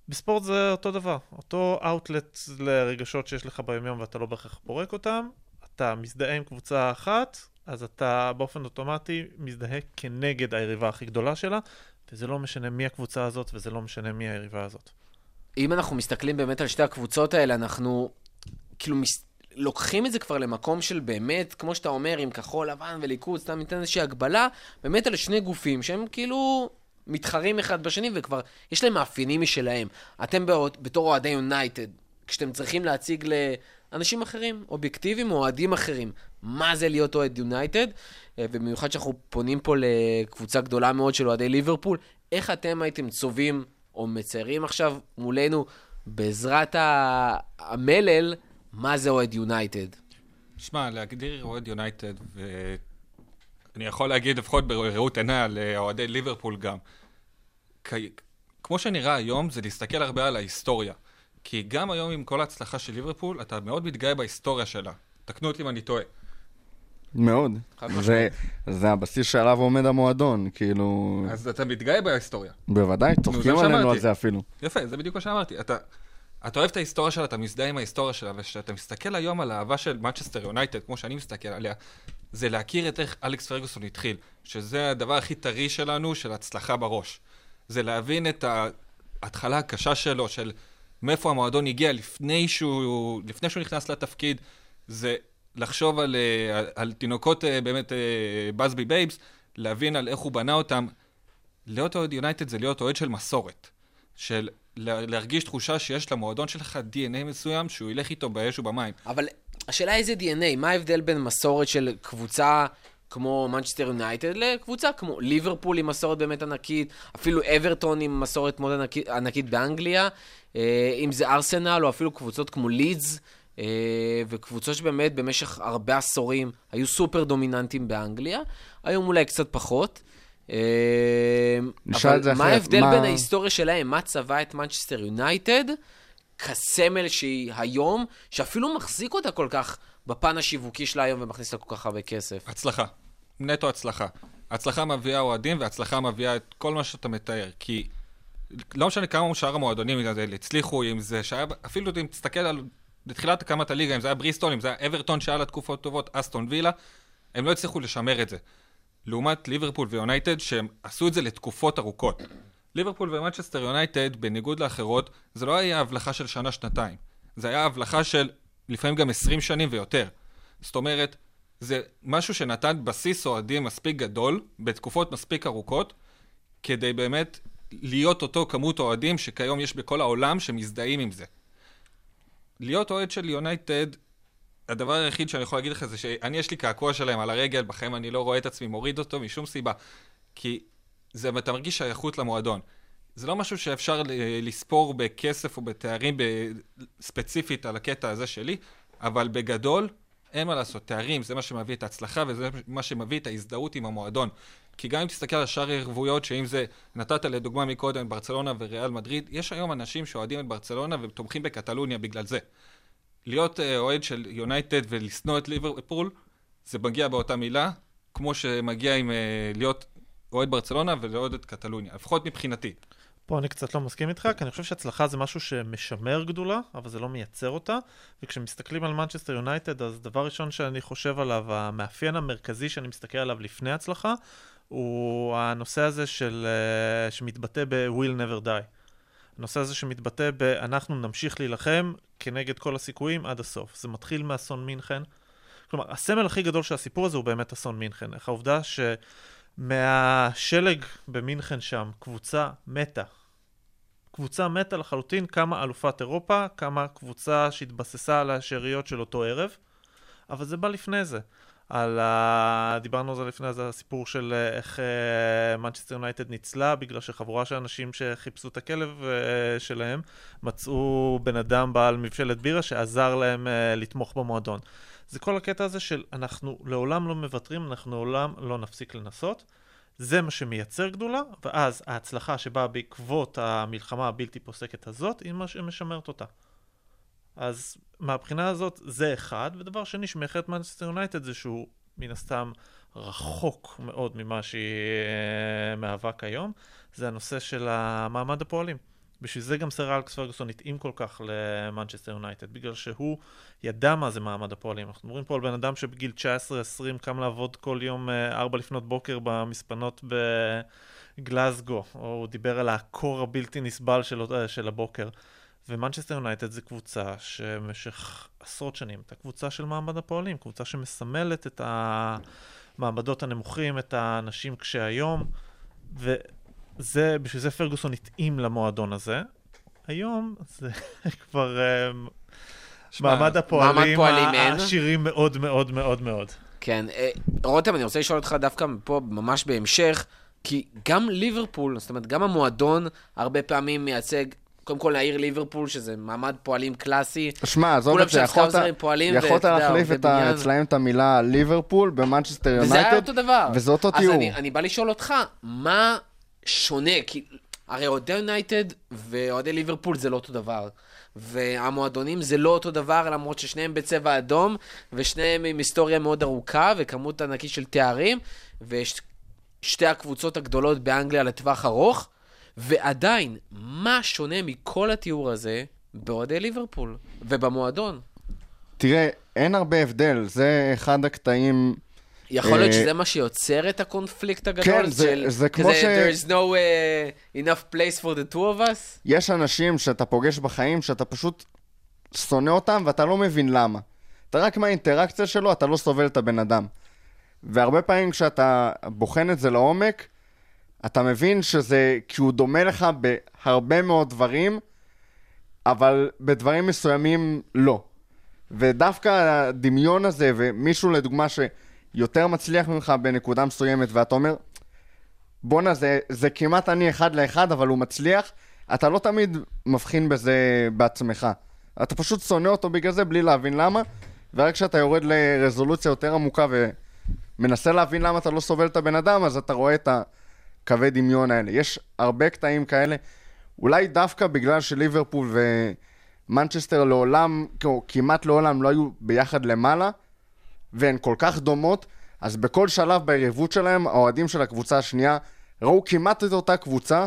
בספורט זה אותו דבר, אותו אאוטלט לרגשות שיש לך ביומיום ואתה לא בהכרח פורק אותם, אתה מזדהה עם קבוצה אחת, אז אתה באופן אוטומטי מזדהה כנגד היריבה הכי גדולה שלה, וזה לא משנה מי הקבוצה הזאת וזה לא משנה מי היריבה הזאת. אם אנחנו מסתכלים באמת על שתי הקבוצות האלה, אנחנו כאילו מס... לוקחים את זה כבר למקום של באמת, כמו שאתה אומר, עם כחול לבן וליכוד, סתם ניתן איזושהי הגבלה, באמת על שני גופים שהם כאילו מתחרים אחד בשני, וכבר יש להם מאפיינים משלהם. אתם באות, בתור אוהדי יונייטד, כשאתם צריכים להציג לאנשים אחרים, אובייקטיביים או אוהדים אחרים, מה זה להיות אוהד יונייטד, אה, ובמיוחד שאנחנו פונים פה לקבוצה גדולה מאוד של אוהדי ליברפול, איך אתם הייתם צובעים או מציירים עכשיו מולנו, בעזרת המלל, מה זה אוהד יונייטד? שמע, להגדיר אוהד יונייטד, ואני יכול להגיד לפחות בראות עיניי על אה, אוהדי ליברפול גם, כמו שנראה היום, זה להסתכל הרבה על ההיסטוריה. כי גם היום עם כל ההצלחה של ליברפול, אתה מאוד מתגאה בהיסטוריה שלה. תקנו אותי אם אני טועה. מאוד. זה, זה הבסיס שעליו עומד המועדון, כאילו... אז אתה מתגאה בהיסטוריה. בוודאי, צוחקים עלינו על זה אפילו. יפה, זה בדיוק מה שאמרתי. אתה, אתה אוהב את ההיסטוריה שלה, אתה מזדהה עם ההיסטוריה שלה, וכשאתה מסתכל היום על האהבה של מנצ'סטר יונייטד, כמו שאני מסתכל עליה, זה להכיר את איך אלכס פרגוסון התחיל, שזה הדבר הכי טרי שלנו, של הצלחה בראש. זה להבין את ההתחלה הקשה שלו, של מאיפה המועדון הגיע לפני שהוא, לפני שהוא נכנס לתפקיד, זה לחשוב על, אה, על, על תינוקות אה, באמת בבאזבי בייבס, להבין על איך הוא בנה אותם. להיות אוהד יונייטד זה להיות אוהד של מסורת. של להרגיש תחושה שיש למועדון שלך DNA מסוים שהוא ילך איתו באש ובמים. אבל השאלה איזה DNA, מה ההבדל בין מסורת של קבוצה כמו מנצ'סטר יונייטד לקבוצה כמו ליברפול עם מסורת באמת ענקית, אפילו אברטון עם מסורת מאוד ענקית, ענקית באנגליה, אה, אם זה ארסנל או אפילו קבוצות כמו לידס, אה, וקבוצות שבאמת במשך הרבה עשורים היו סופר דומיננטיים באנגליה, היום אולי קצת פחות. אה, נשאל את זה אבל מה ההבדל מה- בין ההיסטוריה שלהם, מה צבע את מנצ'סטר יונייטד, כסמל שהיא היום, שאפילו מחזיק אותה כל כך בפן השיווקי שלה היום ומכניס לה כל כך הרבה כסף. הצלחה. נטו הצלחה. הצלחה מביאה אוהדים והצלחה מביאה את כל מה שאתה מתאר. כי לא משנה כמה שאר המועדונים האלה הצליחו, אם זה שהיה, אפילו אם תסתכל על, בתחילת הקמת הליגה, אם זה היה בריסטול, אם זה היה אברטון שהיה לה תקופות טובות, אסטון וילה, הם לא הצליחו לשמר את זה. לעומת ליברפול ויונייטד, שהם עשו את זה לתקופות ארוכות. ליברפול ומנצ'סטר יונייטד, בניגוד לאחרות, זה לא היה הבלחה של שנה-שנתיים. זה היה הבלחה של לפעמים גם 20 שנים ויותר. זאת אומרת, זה משהו שנתן בסיס אוהדים מספיק גדול, בתקופות מספיק ארוכות, כדי באמת להיות אותו כמות אוהדים שכיום יש בכל העולם שמזדהים עם זה. להיות אוהד של יונייטד, הדבר היחיד שאני יכול להגיד לך זה שאני יש לי קעקוע שלהם על הרגל, בחיים אני לא רואה את עצמי מוריד אותו משום סיבה. כי זה, אתה מרגיש שייכות למועדון. זה לא משהו שאפשר לספור בכסף או בתארים ספציפית על הקטע הזה שלי, אבל בגדול, אין מה לעשות, תארים זה מה שמביא את ההצלחה וזה מה שמביא את ההזדהות עם המועדון. כי גם אם תסתכל על שאר הערבויות, שאם זה, נתת לדוגמה מקודם, ברצלונה וריאל מדריד, יש היום אנשים שאוהדים את ברצלונה ותומכים בקטלוניה בגלל זה. להיות אה, אוהד של יונייטד ולשנוא את ליברפול, זה מגיע באותה מילה, כמו שמגיע עם אה, להיות אוהד ברצלונה ולאוהד את קטלוניה, לפחות מבחינתי. פה אני קצת לא מסכים איתך, כי אני חושב שהצלחה זה משהו שמשמר גדולה, אבל זה לא מייצר אותה. וכשמסתכלים על מנצ'סטר יונייטד, אז דבר ראשון שאני חושב עליו, המאפיין המרכזי שאני מסתכל עליו לפני הצלחה, הוא הנושא הזה של, אה, שמתבטא ב-will never die. הנושא הזה שמתבטא ב- אנחנו נמשיך להילחם כנגד כל הסיכויים עד הסוף. זה מתחיל מאסון מינכן. כלומר, הסמל הכי גדול של הסיפור הזה הוא באמת אסון מינכן. איך העובדה שמהשלג במינכן שם, קבוצה מתה. קבוצה מתה לחלוטין, קמה אלופת אירופה, קמה קבוצה שהתבססה על השאריות של אותו ערב, אבל זה בא לפני זה. על ה... דיברנו על זה לפני זה, הסיפור של אה, איך מנצ'סטר יונייטד ניצלה, בגלל שחבורה של אנשים שחיפשו את הכלב uh, שלהם, מצאו בן אדם בעל מבשלת בירה שעזר להם לתמוך במועדון. זה כל הקטע הזה של אנחנו לעולם לא מוותרים, אנחנו לעולם לא נפסיק לנסות. זה מה שמייצר גדולה, ואז ההצלחה שבאה בעקבות המלחמה הבלתי פוסקת הזאת, היא מה שמשמרת אותה. אז מהבחינה הזאת זה אחד, ודבר שני שמייחד את מנצ'סטר יונייטד זה שהוא מן הסתם רחוק מאוד ממה שהיא אה, מהווה כיום, זה הנושא של המעמד הפועלים. בשביל זה גם סר אלכס פרגוסון התאים כל כך למנצ'סטר יונייטד, בגלל שהוא ידע מה זה מעמד הפועלים. אנחנו מדברים פה על בן אדם שבגיל 19-20 קם לעבוד כל יום 4 לפנות בוקר במספנות בגלזגו, או הוא דיבר על הקור הבלתי נסבל של, של הבוקר. ומנצ'סטר יונייטד זה קבוצה שבמשך עשרות שנים הייתה קבוצה של מעמד הפועלים, קבוצה שמסמלת את המעמדות הנמוכים, את האנשים קשי היום, וזה, בשביל זה פרגוסון התאים למועדון הזה. היום זה כבר uh, שמע, מעמד הפועלים, מעמד. העשירים מאוד מאוד מאוד מאוד. כן, אה, רותם, אני רוצה לשאול אותך דווקא פה, ממש בהמשך, כי גם ליברפול, זאת אומרת, גם המועדון הרבה פעמים מייצג, קודם כל העיר ליברפול, שזה מעמד פועלים קלאסי. שמע, עזוב את זה, יכולת יכולת להחליף את ה-. אצלהם את המילה ליברפול במנצ'סטר וזה היה יונייטד, אותו דבר. וזה אותו אז תיאור. אני, אני בא לשאול אותך, מה שונה? כי הרי אוהדי יונייטד ואוהדי ליברפול זה לא אותו דבר. והמועדונים זה לא אותו דבר, למרות ששניהם בצבע אדום, ושניהם עם היסטוריה מאוד ארוכה, וכמות ענקית של תארים, ושתי הקבוצות הגדולות באנגליה לטווח ארוך, ועדיין, מה שונה מכל התיאור הזה באוהדי ליברפול ובמועדון? תראה, אין הרבה הבדל, זה אחד הקטעים... יכול להיות אה, שזה מה שיוצר את הקונפליקט הגדול? כן, זה- של זה כמו כזה, ש- There is no uh, enough place for the two of us? יש אנשים שאתה פוגש בחיים שאתה פשוט שונא אותם ואתה לא מבין למה. אתה רק מהאינטראקציה שלו, אתה לא סובל את הבן אדם. והרבה פעמים כשאתה בוחן את זה לעומק, אתה מבין שזה כי הוא דומה לך בהרבה מאוד דברים, אבל בדברים מסוימים לא. ודווקא הדמיון הזה, ומישהו לדוגמה שיותר מצליח ממך בנקודה מסוימת, ואתה אומר, בואנה, זה, זה כמעט אני אחד לאחד, אבל הוא מצליח, אתה לא תמיד מבחין בזה בעצמך. אתה פשוט שונא אותו בגלל זה בלי להבין למה, ורק כשאתה יורד לרזולוציה יותר עמוקה ומנסה להבין למה אתה לא סובל את הבן אדם, אז אתה רואה את הקווי דמיון האלה. יש הרבה קטעים כאלה, אולי דווקא בגלל שליברפול ומנצ'סטר לעולם, או כמעט לעולם לא היו ביחד למעלה, והן כל כך דומות, אז בכל שלב ביריבות שלהם, האוהדים של הקבוצה השנייה ראו כמעט את אותה קבוצה,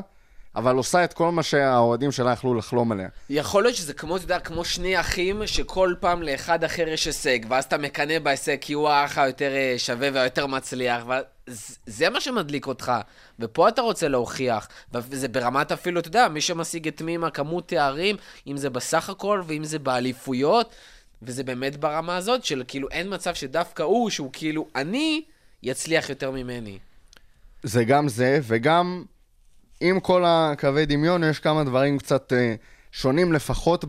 אבל עושה את כל מה שהאוהדים שלה יכלו לחלום עליה. יכול להיות שזה כמו, אתה יודע, כמו שני אחים, שכל פעם לאחד אחר יש הישג, ואז אתה מקנא בהישג כי הוא האח היותר אה, שווה והיותר מצליח, וזה מה שמדליק אותך. ופה אתה רוצה להוכיח, וזה ברמת אפילו, אתה יודע, מי שמשיג את מי עם הכמות תארים, אם זה בסך הכל ואם זה באליפויות, וזה באמת ברמה הזאת של כאילו אין מצב שדווקא הוא, שהוא כאילו אני, יצליח יותר ממני. זה גם זה, וגם עם כל הקווי דמיון, יש כמה דברים קצת אה, שונים, לפחות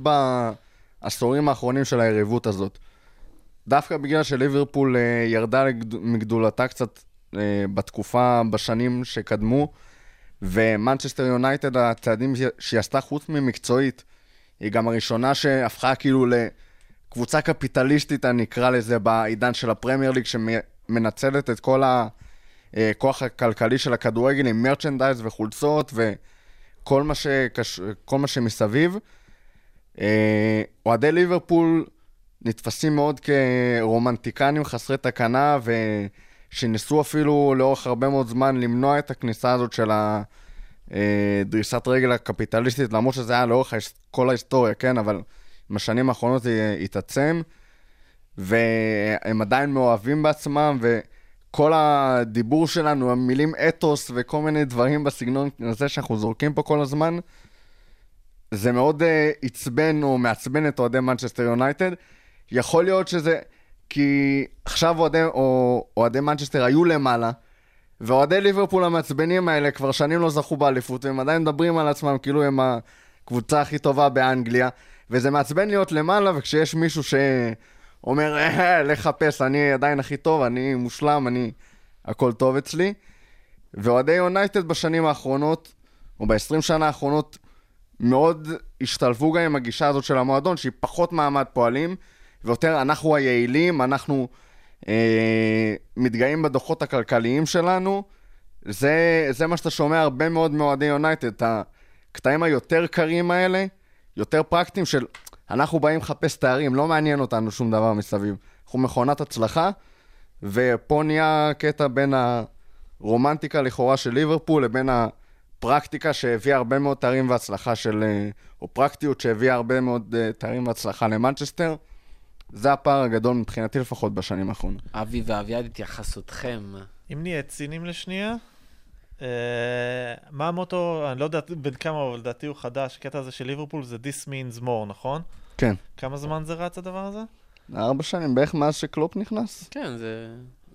בעשורים האחרונים של היריבות הזאת. דווקא בגלל שליברפול אה, ירדה. מגדולתה קצת אה, בתקופה, בשנים שקדמו, ומנצ'סטר יונייטד, הצעדים שהיא עשתה חוץ ממקצועית, היא גם הראשונה שהפכה כאילו לקבוצה קפיטליסטית, אני אקרא לזה, בעידן של הפרמייר ליג, שמנצלת את כל הכוח הכלכלי של הכדורגל עם merchandise וחולצות וכל מה, שקש... מה שמסביב. אה, אוהדי ליברפול נתפסים מאוד כרומנטיקנים חסרי תקנה, ושניסו אפילו לאורך הרבה מאוד זמן למנוע את הכניסה הזאת של הדריסת רגל הקפיטליסטית, למרות שזה היה לאורך כל ההיסטוריה, כן? אבל עם השנים האחרונות זה התעצם, והם עדיין מאוהבים בעצמם, וכל הדיבור שלנו, המילים אתוס וכל מיני דברים בסגנון הזה שאנחנו זורקים פה כל הזמן, זה מאוד uh, עצבן או מעצבן את אוהדי מנצ'סטר יונייטד. יכול להיות שזה כי עכשיו אוהדי, או, אוהדי מנצ'סטר היו למעלה, ואוהדי ליברפול המעצבנים האלה כבר שנים לא זכו באליפות, והם עדיין מדברים על עצמם כאילו הם הקבוצה הכי טובה באנגליה, וזה מעצבן להיות למעלה, וכשיש מישהו שאומר, אה, לך חפש, אני עדיין הכי טוב, אני מושלם, אני... הכל טוב אצלי. ואוהדי יונייטד בשנים האחרונות, או ב-20 שנה האחרונות, מאוד השתלבו גם עם הגישה הזאת של המועדון, שהיא פחות מעמד פועלים, ויותר אנחנו היעילים, אנחנו אה, מתגאים בדוחות הכלכליים שלנו. זה, זה מה שאתה שומע הרבה מאוד מאוהדי יונייטד, את הקטעים היותר קרים האלה, יותר פרקטיים של אנחנו באים לחפש תארים, לא מעניין אותנו שום דבר מסביב. אנחנו מכונת הצלחה, ופה נהיה קטע בין הרומנטיקה לכאורה של ליברפול לבין הפרקטיקה שהביאה הרבה מאוד תארים והצלחה של... אה, או פרקטיות שהביאה הרבה מאוד אה, תארים והצלחה למנצ'סטר. זה הפער הגדול מבחינתי לפחות בשנים האחרונות. אבי ואביעד, התייחסותכם. אם נהיה ציניים לשנייה, מה המוטו, אני לא יודע בין כמה, אבל לדעתי הוא חדש, הקטע הזה של ליברפול זה This means more, נכון? כן. כמה זמן זה רץ הדבר הזה? ארבע שנים, בערך מאז שקלופ נכנס. כן, זה...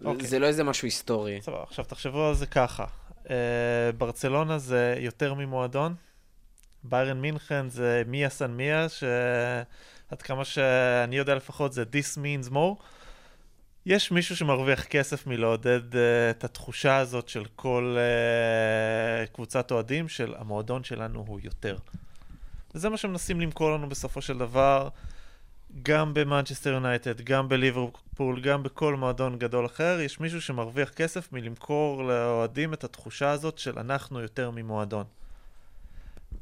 אוקיי. זה לא איזה משהו היסטורי. סבבה, עכשיו תחשבו על זה ככה. אה, ברצלונה זה יותר ממועדון, ביירן מינכן זה מיה סן מיה, שעד כמה שאני יודע לפחות זה This means more. יש מישהו שמרוויח כסף מלעודד uh, את התחושה הזאת של כל uh, קבוצת אוהדים, של המועדון שלנו הוא יותר. וזה מה שמנסים למכור לנו בסופו של דבר, גם במנצ'סטר יונייטד, גם בליברפול, גם בכל מועדון גדול אחר, יש מישהו שמרוויח כסף מלמכור לאוהדים את התחושה הזאת של אנחנו יותר ממועדון.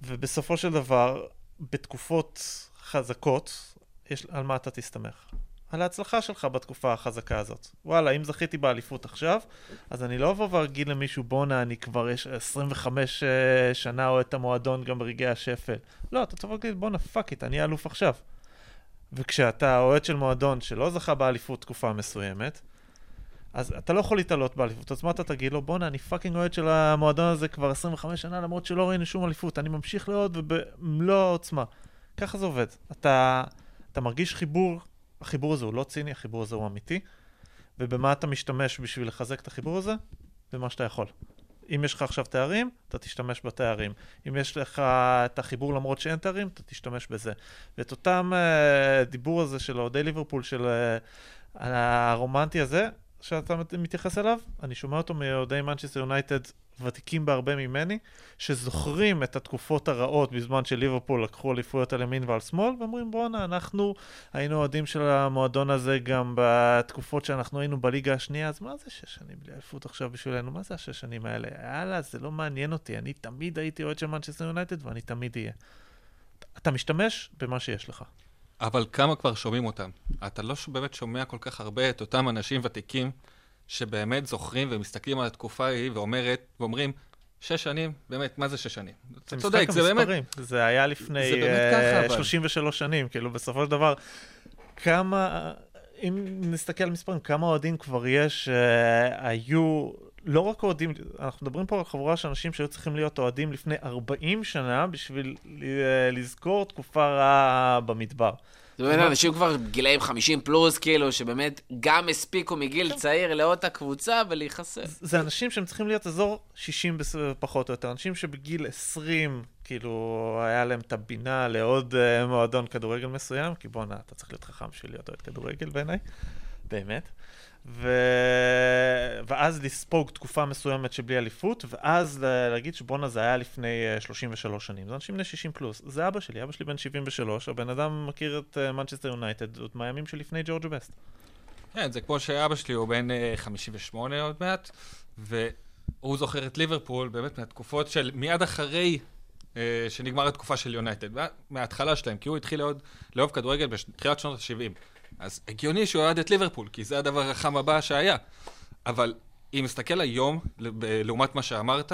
ובסופו של דבר, בתקופות חזקות, יש, על מה אתה תסתמך? על ההצלחה שלך בתקופה החזקה הזאת. וואלה, אם זכיתי באליפות עכשיו, אז אני לא אבוא ואגיד למישהו, בואנה, אני כבר יש 25 אה, שנה אוהד את המועדון גם ברגעי השפל. לא, אתה תבוא להגיד, בואנה, fuck it, אני אלוף עכשיו. וכשאתה אוהד של מועדון שלא זכה באליפות תקופה מסוימת, אז אתה לא יכול להתעלות באליפות, אז מה אתה תגיד לו? בואנה, אני fucking אוהד של המועדון הזה כבר 25 שנה, למרות שלא ראינו שום אליפות, אני ממשיך לאהוד ובמלוא העוצמה. ככה זה עובד. אתה, אתה מרגיש חיבור, החיבור הזה הוא לא ציני, החיבור הזה הוא אמיתי, ובמה אתה משתמש בשביל לחזק את החיבור הזה? במה שאתה יכול. אם יש לך עכשיו תארים, אתה תשתמש בתארים. אם יש לך את החיבור למרות שאין תארים, אתה תשתמש בזה. ואת אותם uh, דיבור הזה של אוהדי ליברפול, של uh, הרומנטי הזה, שאתה מתייחס אליו, אני שומע אותו מאוהדי מנצ'סטר יונייטד ותיקים בהרבה ממני, שזוכרים את התקופות הרעות בזמן שליברפול לקחו אליפויות על ימין ועל שמאל, ואומרים בואנה, אנחנו היינו אוהדים של המועדון הזה גם בתקופות שאנחנו היינו בליגה השנייה, אז מה זה שש שנים בלי אליפות עכשיו בשבילנו? מה זה השש שנים האלה? יאללה, זה לא מעניין אותי, אני תמיד הייתי אוהד של מנצ'סטר יונייטד ואני תמיד אהיה. אתה משתמש במה שיש לך. אבל כמה כבר שומעים אותם? אתה לא באמת שומע כל כך הרבה את אותם אנשים ותיקים שבאמת זוכרים ומסתכלים על התקופה ההיא ואומרת, ואומרים, שש שנים, באמת, מה זה שש שנים? אתה צודק, זה באמת... זה היה לפני זה באמת ככה, אבל. 33 שנים, כאילו, בסופו של דבר, כמה, אם נסתכל על מספרים, כמה אוהדים כבר יש שהיו, לא רק אוהדים, אנחנו מדברים פה על חבורה של אנשים שהיו צריכים להיות אוהדים לפני 40 שנה בשביל ל- לזכור תקופה רעה במדבר. זה באמת אנשים כבר גילאים 50 פלוס, כאילו, שבאמת גם הספיקו מגיל צעיר לעוד את הקבוצה ולהיחשף. זה אנשים שהם צריכים להיות אזור 60 בס- פחות או יותר, אנשים שבגיל 20, כאילו, היה להם את הבינה לעוד uh, מועדון כדורגל מסוים, כי בואנה, אתה צריך להיות חכם בשביל להיות אוהד כדורגל בעיניי, באמת. ו... ואז לספוג תקופה מסוימת שבלי אליפות, ואז להגיד שבואנה זה היה לפני uh, 33 שנים. זה אנשים בני 60 פלוס. זה אבא שלי, אבא שלי בן 73, הבן אדם מכיר את מנצ'סטר יונייטד עוד מהימים שלפני ג'ורג' בסט. כן, זה כמו שאבא שלי הוא בן אה, 58 עוד מעט, והוא זוכר את ליברפול באמת מהתקופות של מיד אחרי אה, שנגמר התקופה של יונייטד, מה- מההתחלה שלהם, כי הוא התחיל לאהוב כדורגל בתחילת שנות ה-70. אז הגיוני שהוא אוהד את ליברפול, כי זה הדבר החם הבא שהיה. אבל אם מסתכל היום, לעומת מה שאמרת,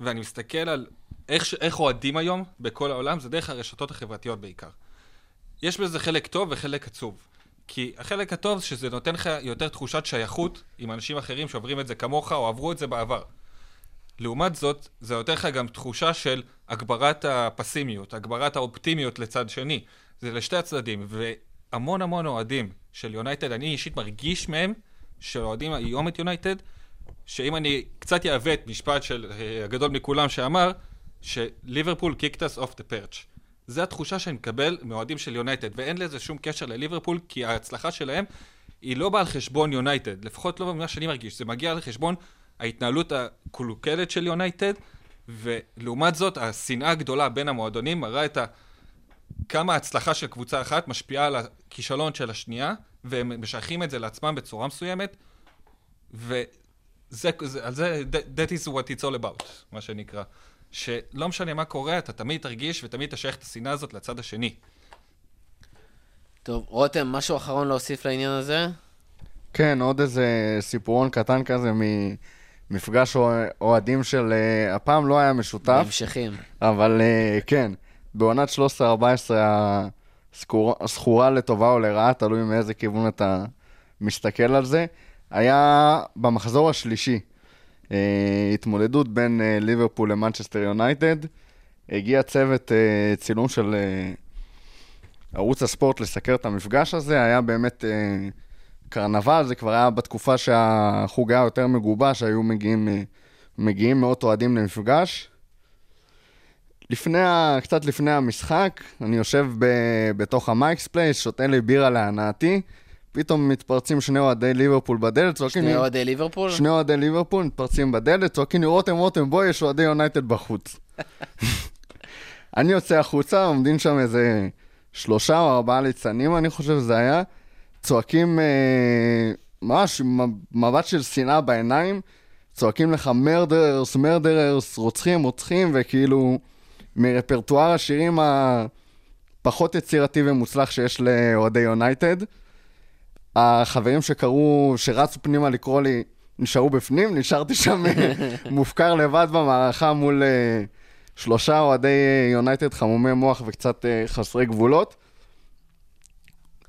ואני מסתכל על איך, איך אוהדים היום בכל העולם, זה דרך הרשתות החברתיות בעיקר. יש בזה חלק טוב וחלק עצוב. כי החלק הטוב זה שזה נותן לך יותר תחושת שייכות עם אנשים אחרים שעוברים את זה כמוך או עברו את זה בעבר. לעומת זאת, זה נותן לך גם תחושה של הגברת הפסימיות, הגברת האופטימיות לצד שני. זה לשתי הצדדים, והמון המון אוהדים של יונייטד, אני אישית מרגיש מהם, שאוהדים היום את יונייטד, שאם אני קצת אעוות את משפט של אה, הגדול מכולם שאמר, שליברפול kicked us off the perch. זה התחושה שאני מקבל מאוהדים של יונייטד, ואין לזה שום קשר לליברפול, כי ההצלחה שלהם היא לא באה על חשבון יונייטד, לפחות לא ממה שאני מרגיש, זה מגיע על חשבון ההתנהלות הקלוקלת של יונייטד, ולעומת זאת, השנאה הגדולה בין המועדונים מראה את ה... כמה ההצלחה של קבוצה אחת משפיעה על הכישלון של השנייה, והם משייכים את זה לעצמם בצורה מסוימת, וזה, זה, על זה, that is what it's all about, מה שנקרא. שלא משנה מה קורה, אתה תמיד תרגיש ותמיד תשייך את השנאה הזאת לצד השני. טוב, רותם, משהו אחרון להוסיף לעניין הזה? כן, עוד איזה סיפורון קטן כזה ממפגש אוה- אוהדים של... אה, הפעם לא היה משותף, בהמשכים. אבל אה, כן, בעונת 13-14 הסקור- הזכורה לטובה או לרעה, תלוי מאיזה כיוון אתה מסתכל על זה, היה במחזור השלישי. אה, התמודדות בין אה, ליברפול למנצ'סטר יונייטד. הגיע צוות אה, צילום של אה, ערוץ הספורט לסקר את המפגש הזה, היה באמת אה, קרנבל, זה כבר היה בתקופה שהחוג היה יותר מגובש, היו מגיעים, אה, מגיעים מאות אוהדים למפגש. לפני, ה- קצת לפני המשחק, אני יושב ב, בתוך המייקס פלייס, שותה לי בירה להנאתי, פתאום מתפרצים שני אוהדי ליברפול בדלת, צועקים. שני אוהדי ליברפול? שני אוהדי ליברפול מתפרצים בדלת, צועקים לי, רותם, רותם, בואי, יש אוהדי יונייטד בחוץ. אני יוצא החוצה, עומדים שם איזה שלושה או ארבעה ליצנים, אני חושב שזה היה, צועקים אה, ממש עם מבט של שנאה בעיניים, צועקים לך מרדרס, מרדרס, רוצחים, רוצחים, וכאילו מרפרטואר השירים הפחות יצירתי ומוצלח שיש לאוהדי יונייטד. החברים שקראו, שרצו פנימה לקרוא לי, נשארו בפנים, נשארתי שם מופקר לבד במערכה מול אה, שלושה אוהדי אה, יונייטד חמומי מוח וקצת אה, חסרי גבולות.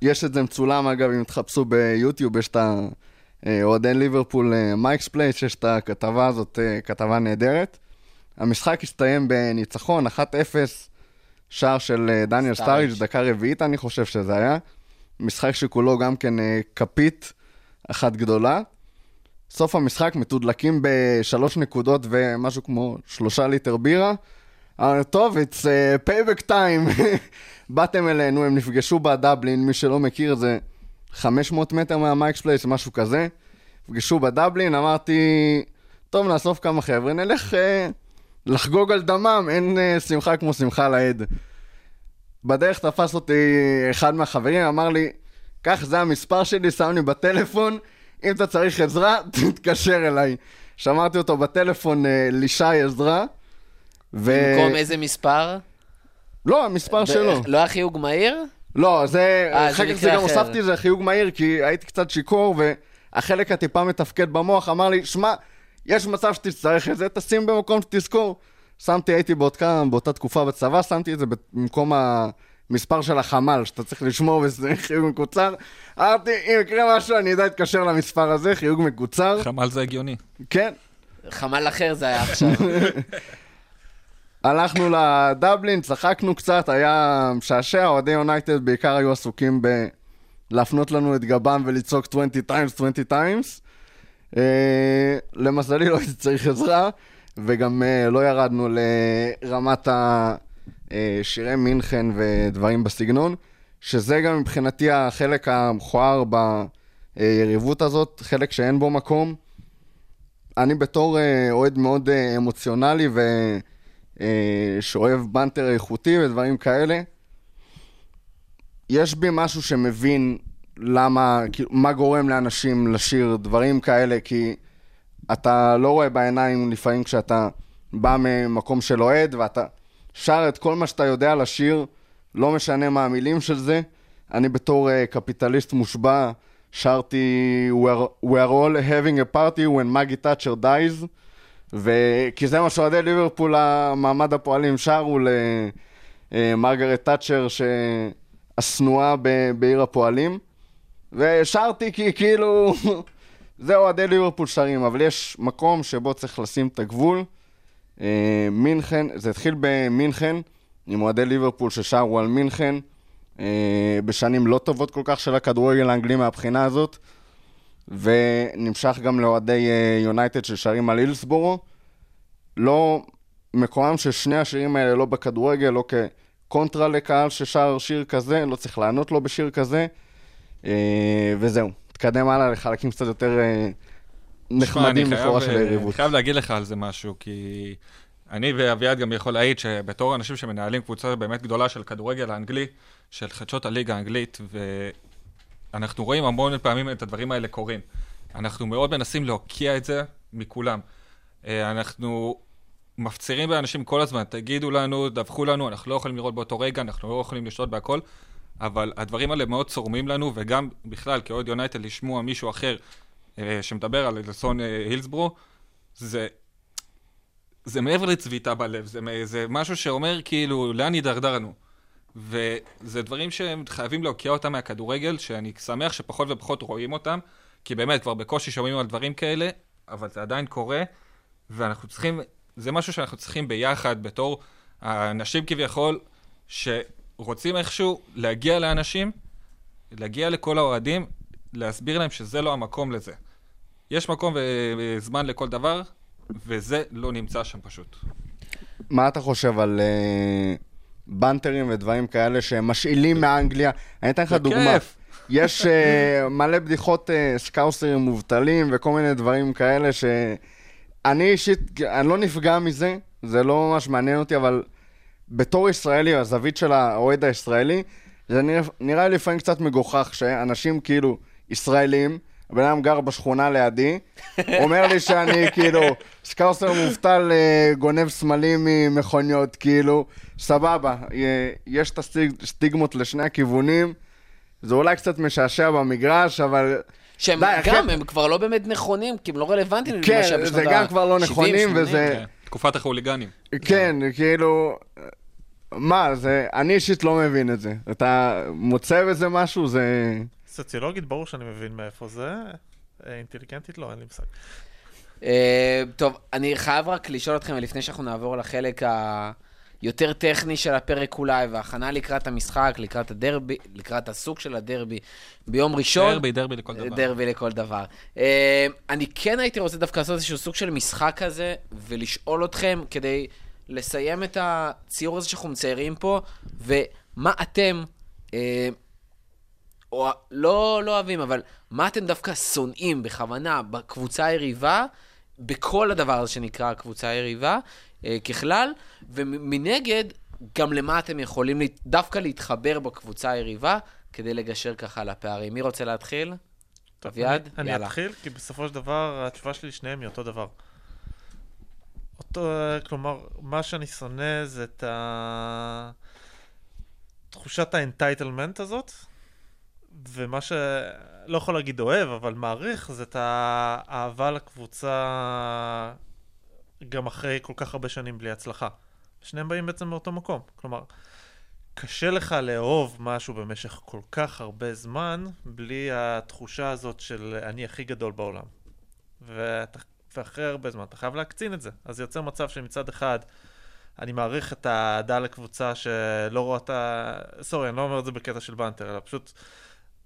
יש את זה מצולם, אגב, אם תחפשו ביוטיוב, יש את אוהדי ליברפול מייקס פלייס, יש את הכתבה הזאת, כתבה נהדרת. המשחק הסתיים בניצחון 1-0, שער של אה, דניאל סטאריג'. דקה רביעית אני חושב שזה היה. משחק שכולו גם כן אה, כפית אחת גדולה. סוף המשחק מתודלקים בשלוש נקודות ומשהו כמו שלושה ליטר בירה. אמרנו, טוב, it's uh, payback time. באתם אלינו, הם נפגשו בדבלין, מי שלא מכיר זה 500 מטר מהמייקס פלייס, משהו כזה. נפגשו בדבלין, אמרתי, טוב, נאסוף כמה חבר'ה, נלך uh, לחגוג על דמם, אין uh, שמחה כמו שמחה לאיד. בדרך תפס אותי אחד מהחברים, אמר לי, קח, זה המספר שלי, שם לי בטלפון, אם אתה צריך עזרה, תתקשר אליי. שמרתי אותו בטלפון uh, לישי עזרה. ו... במקום איזה מספר? לא, המספר שלו. לא היה חיוג מהיר? לא, זה... אה, אחר כך זה גם. הוספתי זה חיוג מהיר, כי הייתי קצת שיכור, והחלק הטיפה מתפקד במוח אמר לי, שמע, יש מצב שתצטרך את זה, תשים במקום שתזכור. שמתי, הייתי באותה, באותה תקופה בצבא, שמתי את זה במקום המספר של החמ"ל, שאתה צריך לשמור וזה חיוג מקוצר. אמרתי, אם יקרה משהו, אני יודע להתקשר למספר הזה, חיוג מקוצר. חמ"ל זה הגיוני. כן. חמ"ל אחר זה היה עכשיו. הלכנו לדבלין, צחקנו קצת, היה משעשע, אוהדי יונייטד בעיקר היו עסוקים ב... להפנות לנו את גבם ולצעוק 20 times, 20 times. Uh, למזלי לא הייתי צריך עזרה, וגם uh, לא ירדנו לרמת השירי מינכן ודברים בסגנון, שזה גם מבחינתי החלק המכוער ביריבות הזאת, חלק שאין בו מקום. אני בתור אוהד מאוד אמוציונלי ו... אה, שאוהב בנטר איכותי ודברים כאלה. יש בי משהו שמבין למה, כאילו, מה גורם לאנשים לשיר דברים כאלה, כי אתה לא רואה בעיניים לפעמים כשאתה בא ממקום של אוהד ואתה שר את כל מה שאתה יודע לשיר, לא משנה מה המילים של זה. אני בתור uh, קפיטליסט מושבע שרתי We are, all having a party when מגי תאצ'ר dies. וכי זה מה שאוהדי ליברפול, המעמד הפועלים שרו למרגרט תאצ'ר השנואה בעיר הפועלים. ושרתי כי כאילו, זה אוהדי ליברפול שרים, אבל יש מקום שבו צריך לשים את הגבול. אה, מינכן, זה התחיל במינכן, עם אוהדי ליברפול ששרו על מינכן, אה, בשנים לא טובות כל כך של הכדורגל האנגלי מהבחינה הזאת. ונמשך גם לאוהדי אה, יונייטד ששרים על הילסבורו. לא, מקומם של שני השירים האלה לא בכדורגל, לא כקונטרה לקהל ששר שיר כזה, לא צריך לענות לו בשיר כזה. אה, וזהו, נתקדם הלאה לחלקים קצת יותר אה, נחמדים לכאורה של אה, היריבות. אני חייב להגיד לך על זה משהו, כי אני ואביעד גם יכול להעיד שבתור אנשים שמנהלים קבוצה באמת גדולה של כדורגל האנגלי, של חדשות הליגה האנגלית, ואנחנו רואים המון פעמים את הדברים האלה קורים. אנחנו מאוד מנסים להוקיע את זה מכולם. אנחנו מפצירים באנשים כל הזמן, תגידו לנו, דווחו לנו, אנחנו לא יכולים לראות באותו רגע, אנחנו לא יכולים לשלוט בהכל, אבל הדברים האלה מאוד צורמים לנו, וגם בכלל, כאוהד יונייטד, לשמוע מישהו אחר אה, שמדבר על אסון אה, הילסבורו, זה, זה מעבר לצביטה בלב, זה, זה משהו שאומר כאילו, לאן הידרדרנו? וזה דברים שהם חייבים להוקיע אותם מהכדורגל, שאני שמח שפחות ופחות רואים אותם, כי באמת, כבר בקושי שומעים על דברים כאלה, אבל זה עדיין קורה, ואנחנו צריכים, זה משהו שאנחנו צריכים ביחד, בתור האנשים כביכול, שרוצים איכשהו להגיע לאנשים, להגיע לכל האוהדים, להסביר להם שזה לא המקום לזה. יש מקום וזמן לכל דבר, וזה לא נמצא שם פשוט. מה אתה חושב על אה, בנטרים ודברים כאלה שהם משאילים מאנגליה? אני אתן לך דוגמה. כיף. יש אה, מלא בדיחות אה, סקאוסרים מובטלים וכל מיני דברים כאלה שאני אישית, אני לא נפגע מזה, זה לא ממש מעניין אותי, אבל בתור ישראלי, הזווית של האוהד הישראלי, זה נראה, נראה לי לפעמים קצת מגוחך שאנשים כאילו ישראלים, הבן אדם גר בשכונה לידי, אומר לי שאני כאילו סקאוסר מובטל אה, גונב סמלים ממכוניות, כאילו, סבבה, יש את הסטיגמות לשני הכיוונים. זה אולי קצת משעשע במגרש, אבל... שהם די. גם, הם כבר לא באמת נכונים, כי הם לא רלוונטיים למה כן, שהיה בשנות זה גם כבר לא נכונים, 70, 80. וזה... כן, תקופת החוליגנים. כן, כאילו... מה, זה... אני אישית לא מבין את זה. אתה מוצא בזה משהו, זה... סוציולוגית ברור שאני מבין מאיפה זה. אה, אינטליגנטית לא, אין לי מושג. אה, טוב, אני חייב רק לשאול אתכם, לפני שאנחנו נעבור לחלק היותר טכני של הפרק אולי, והכנה לקראת המשחק, לקראת הדרבי, לקראת הסוג של הדרבי, ביום ראשון. דרבי, דרבי לכל דבר. דרבי לכל דבר. אה, אני כן הייתי רוצה דווקא לעשות איזשהו סוג של משחק כזה, ולשאול אתכם כדי לסיים את הציור הזה שאנחנו מציירים פה, ומה אתם, אה, או לא, לא אוהבים, אבל מה אתם דווקא שונאים בכוונה בקבוצה היריבה, בכל הדבר הזה שנקרא הקבוצה היריבה, אה, ככלל, ומנגד, גם למה אתם יכולים להת- דווקא להתחבר בקבוצה היריבה, כדי לגשר ככה על הפערים. מי רוצה להתחיל? אביעד? אני, אני. אתחיל, כי בסופו של דבר התשובה שלי לשניהם היא אותו דבר. אותו, כלומר, מה שאני שונא זה את ה... תחושת האנטייטלמנט הזאת, ומה ש... לא יכול להגיד אוהב, אבל מעריך, זה את האהבה לקבוצה גם אחרי כל כך הרבה שנים בלי הצלחה. שניהם באים בעצם מאותו מקום. כלומר, קשה לך לאהוב משהו במשך כל כך הרבה זמן, בלי התחושה הזאת של אני הכי גדול בעולם. ואתה, ואחרי הרבה זמן, אתה חייב להקצין את זה. אז יוצר מצב שמצד אחד, אני מעריך את האהדה לקבוצה שלא רואה את ה... סורי, אני לא אומר את זה בקטע של באנטר, אלא פשוט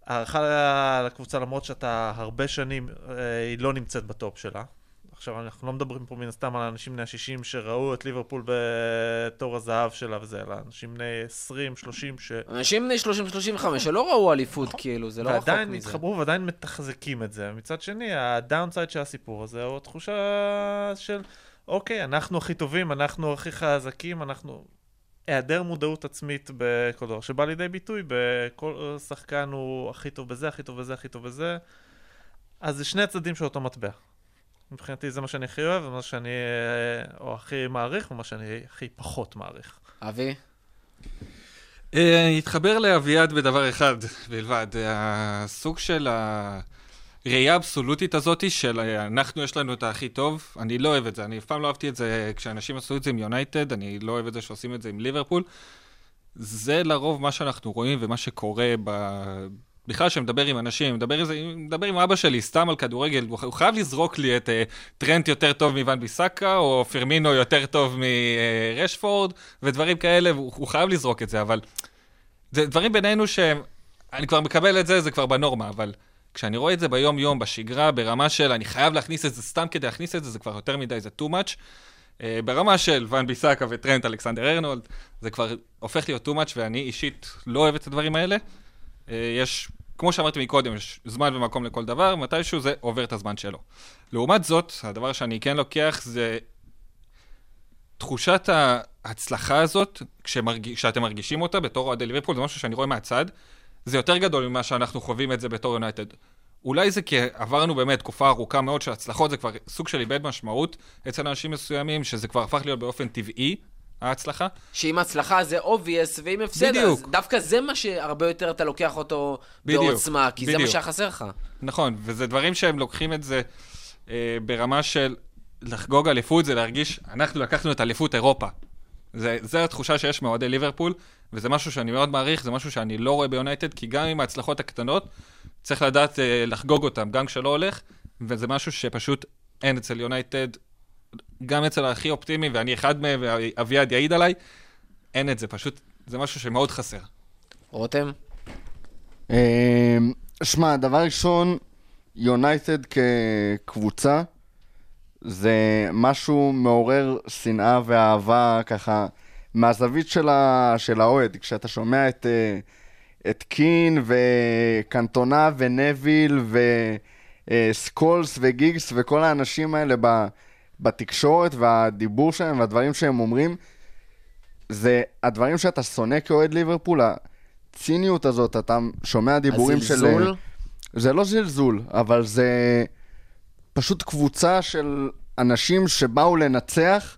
הערכה לקבוצה למרות שאתה הרבה שנים, אה, היא לא נמצאת בטופ שלה. עכשיו, אנחנו לא מדברים פה מן הסתם על אנשים בני ה-60 שראו את ליברפול בתור הזהב שלה וזה, אלא אנשים בני 20, 30, ש... אנשים בני 30-35 שלא ראו אליפות, כאילו, זה לא רחוק ועדיין מזה. התחברו ועדיין מתחזקים את זה. מצד שני, הדאונסייד של הסיפור הזה הוא התחושה של, אוקיי, אנחנו הכי טובים, אנחנו הכי חזקים, אנחנו... היעדר מודעות עצמית בכל דבר, שבא לידי ביטוי בכל שחקן הוא הכי טוב בזה, הכי טוב בזה, הכי טוב בזה. אז זה שני הצדדים של אותו מטבע. מבחינתי זה מה שאני הכי אוהב, ומה שאני, אה, או הכי מעריך, ומה שאני הכי פחות מעריך. אבי? אה, אני אתחבר לאביעד בדבר אחד בלבד, הסוג של הראייה האבסולוטית הזאתי של אה, אנחנו יש לנו את הכי טוב, אני לא אוהב את זה, אני אף פעם לא אהבתי את זה כשאנשים עשו את זה עם יונייטד, אני לא אוהב את זה שעושים את זה עם ליברפול. זה לרוב מה שאנחנו רואים ומה שקורה ב... בכלל, כשמדבר עם אנשים, מדבר, עם זה- מדבר עם אבא שלי סתם על כדורגל, הוא הוא חייב לזרוק לי את uh, טרנט יותר טוב מוואן ביסאקה, או פרמינו יותר טוב מרשפורד, ודברים כאלה, והוא הוא חייב לזרוק את זה, אבל זה דברים בינינו שהם, אני כבר מקבל את זה, זה כבר בנורמה, אבל כשאני רואה את זה ביום-יום, בשגרה, ברמה של אני חייב להכניס את זה סתם כדי להכניס את זה, זה כבר יותר מדי, זה too much. Uh, ברמה של ואן ביסאקה וטרנט אלכסנדר ארנולד, זה כבר הופך להיות too much, ואני אישית לא אוהב את הדברים האלה. Uh, יש, כמו שאמרתי מקודם, יש זמן ומקום לכל דבר, מתישהו זה עובר את הזמן שלו. לעומת זאת, הדבר שאני כן לוקח זה תחושת ההצלחה הזאת, כשמרג... כשאתם מרגישים אותה בתור אוהדי ליברפול, זה משהו שאני רואה מהצד, זה יותר גדול ממה שאנחנו חווים את זה בתור יונייטד. אולי זה כי עברנו באמת תקופה ארוכה מאוד של הצלחות, זה כבר סוג של איבד משמעות אצל אנשים מסוימים, שזה כבר הפך להיות באופן טבעי, ההצלחה. שאם הצלחה זה obvious, ואם הפסד, אז בדיוק. דווקא זה מה שהרבה יותר אתה לוקח אותו בדיוק, בעוצמה, כי זה מה בדיוק. שהיה חסר לך. נכון, וזה דברים שהם לוקחים את זה אה, ברמה של לחגוג אליפות, זה להרגיש, אנחנו לקחנו את אליפות אירופה. זה, זה התחושה שיש מאוהדי ליברפול, וזה משהו שאני מאוד מעריך, זה משהו שאני לא רואה ביונייטד, כי גם עם ההצלחות הקטנות, צריך לדעת אה, לחגוג אותם, גם כשלא הולך, וזה משהו שפשוט אין אצל יונייטד, גם אצל הכי אופטימי, ואני אחד מהם, ואביעד יעיד עליי, אין את זה, פשוט, זה משהו שמאוד חסר. רותם? אמ, שמע, דבר ראשון, יונייטד כקבוצה זה משהו מעורר שנאה ואהבה ככה מהזווית של, האוהד. כשאתה שומע את, אה, את קין וקנטונה ונביל וסקולס וגיגס וכל האנשים האלה ב... בתקשורת והדיבור שלהם והדברים שהם אומרים, זה הדברים שאתה שונא כאוהד ליברפול, הציניות הזאת, אתה שומע דיבורים של... הזלזול? זה לא זלזול, אבל זה פשוט קבוצה של אנשים שבאו לנצח.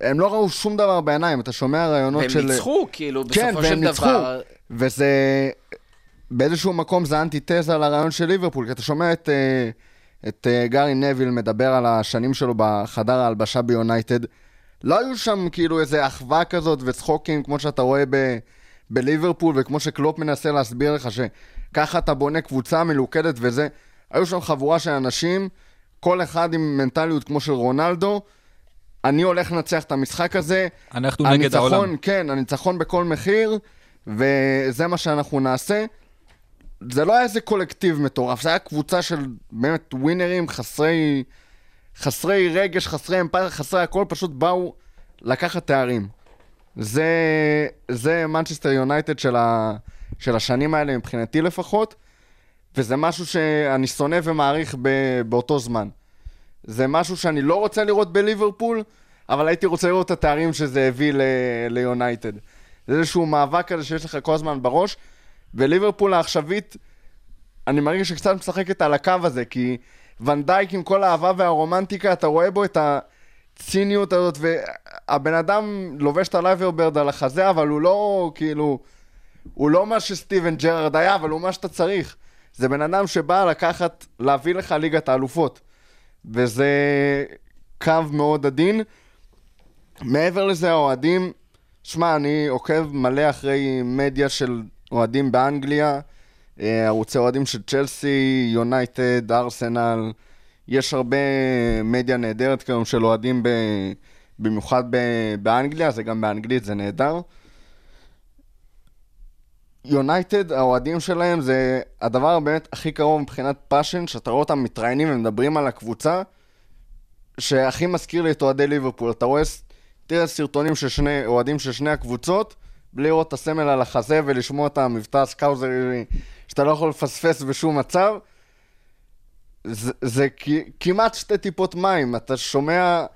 הם לא ראו שום דבר בעיניים, אתה שומע רעיונות והם של... ניצחו, כאילו, כן, בסופו והם של ניצחו. דבר. וזה... באיזשהו מקום זה אנטיתזה לרעיון של ליברפול, כי אתה שומע את, אה, את אה, גארי נביל מדבר על השנים שלו בחדר ההלבשה ביונייטד. לא היו שם כאילו איזה אחווה כזאת וצחוקים כמו שאתה רואה ב, בליברפול, וכמו שקלופ מנסה להסביר לך שככה אתה בונה קבוצה מלוכדת וזה. היו שם חבורה של אנשים, כל אחד עם מנטליות כמו של רונלדו. אני הולך לנצח את המשחק הזה. אנחנו נגד הניצחון, העולם. כן, הניצחון בכל מחיר, וזה מה שאנחנו נעשה. זה לא היה איזה קולקטיב מטורף, זה היה קבוצה של באמת ווינרים חסרי, חסרי רגש, חסרי אמפתיה, חסרי הכל, פשוט באו לקחת תארים. זה, זה מנצ'סטר יונייטד של, של השנים האלה, מבחינתי לפחות, וזה משהו שאני שונא ומעריך ב, באותו זמן. זה משהו שאני לא רוצה לראות בליברפול, אבל הייתי רוצה לראות את התארים שזה הביא ליונייטד. זה איזשהו מאבק כזה שיש לך כל הזמן בראש, וליברפול העכשווית, אני מרגיש שקצת משחקת על הקו הזה, כי ואן דייק עם כל האהבה והרומנטיקה, אתה רואה בו את הציניות הזאת, והבן אדם לובש את ה liver bird על החזה, אבל הוא לא, כאילו, הוא לא מה שסטיבן ג'רארד היה, אבל הוא מה שאתה צריך. זה בן אדם שבא לקחת, להביא לך ליגת האלופות. וזה קו מאוד עדין. מעבר לזה, האוהדים, שמע, אני עוקב מלא אחרי מדיה של אוהדים באנגליה, אה, ערוצי אוהדים של צ'לסי, יונייטד, ארסנל, יש הרבה מדיה נהדרת כיום של אוהדים ב... במיוחד ב... באנגליה, זה גם באנגלית, זה נהדר. יונייטד, האוהדים שלהם זה הדבר באמת הכי קרוב מבחינת passion, שאתה רואה אותם מתראיינים ומדברים על הקבוצה, שהכי מזכיר לי את אוהדי ליברפול. אתה רואה, תראה סרטונים של שני, אוהדים של שני הקבוצות, לראות את הסמל על החזה ולשמוע את המבטא הסקאוזרי שאתה לא יכול לפספס בשום מצב. זה, זה כמעט שתי טיפות מים, אתה שומע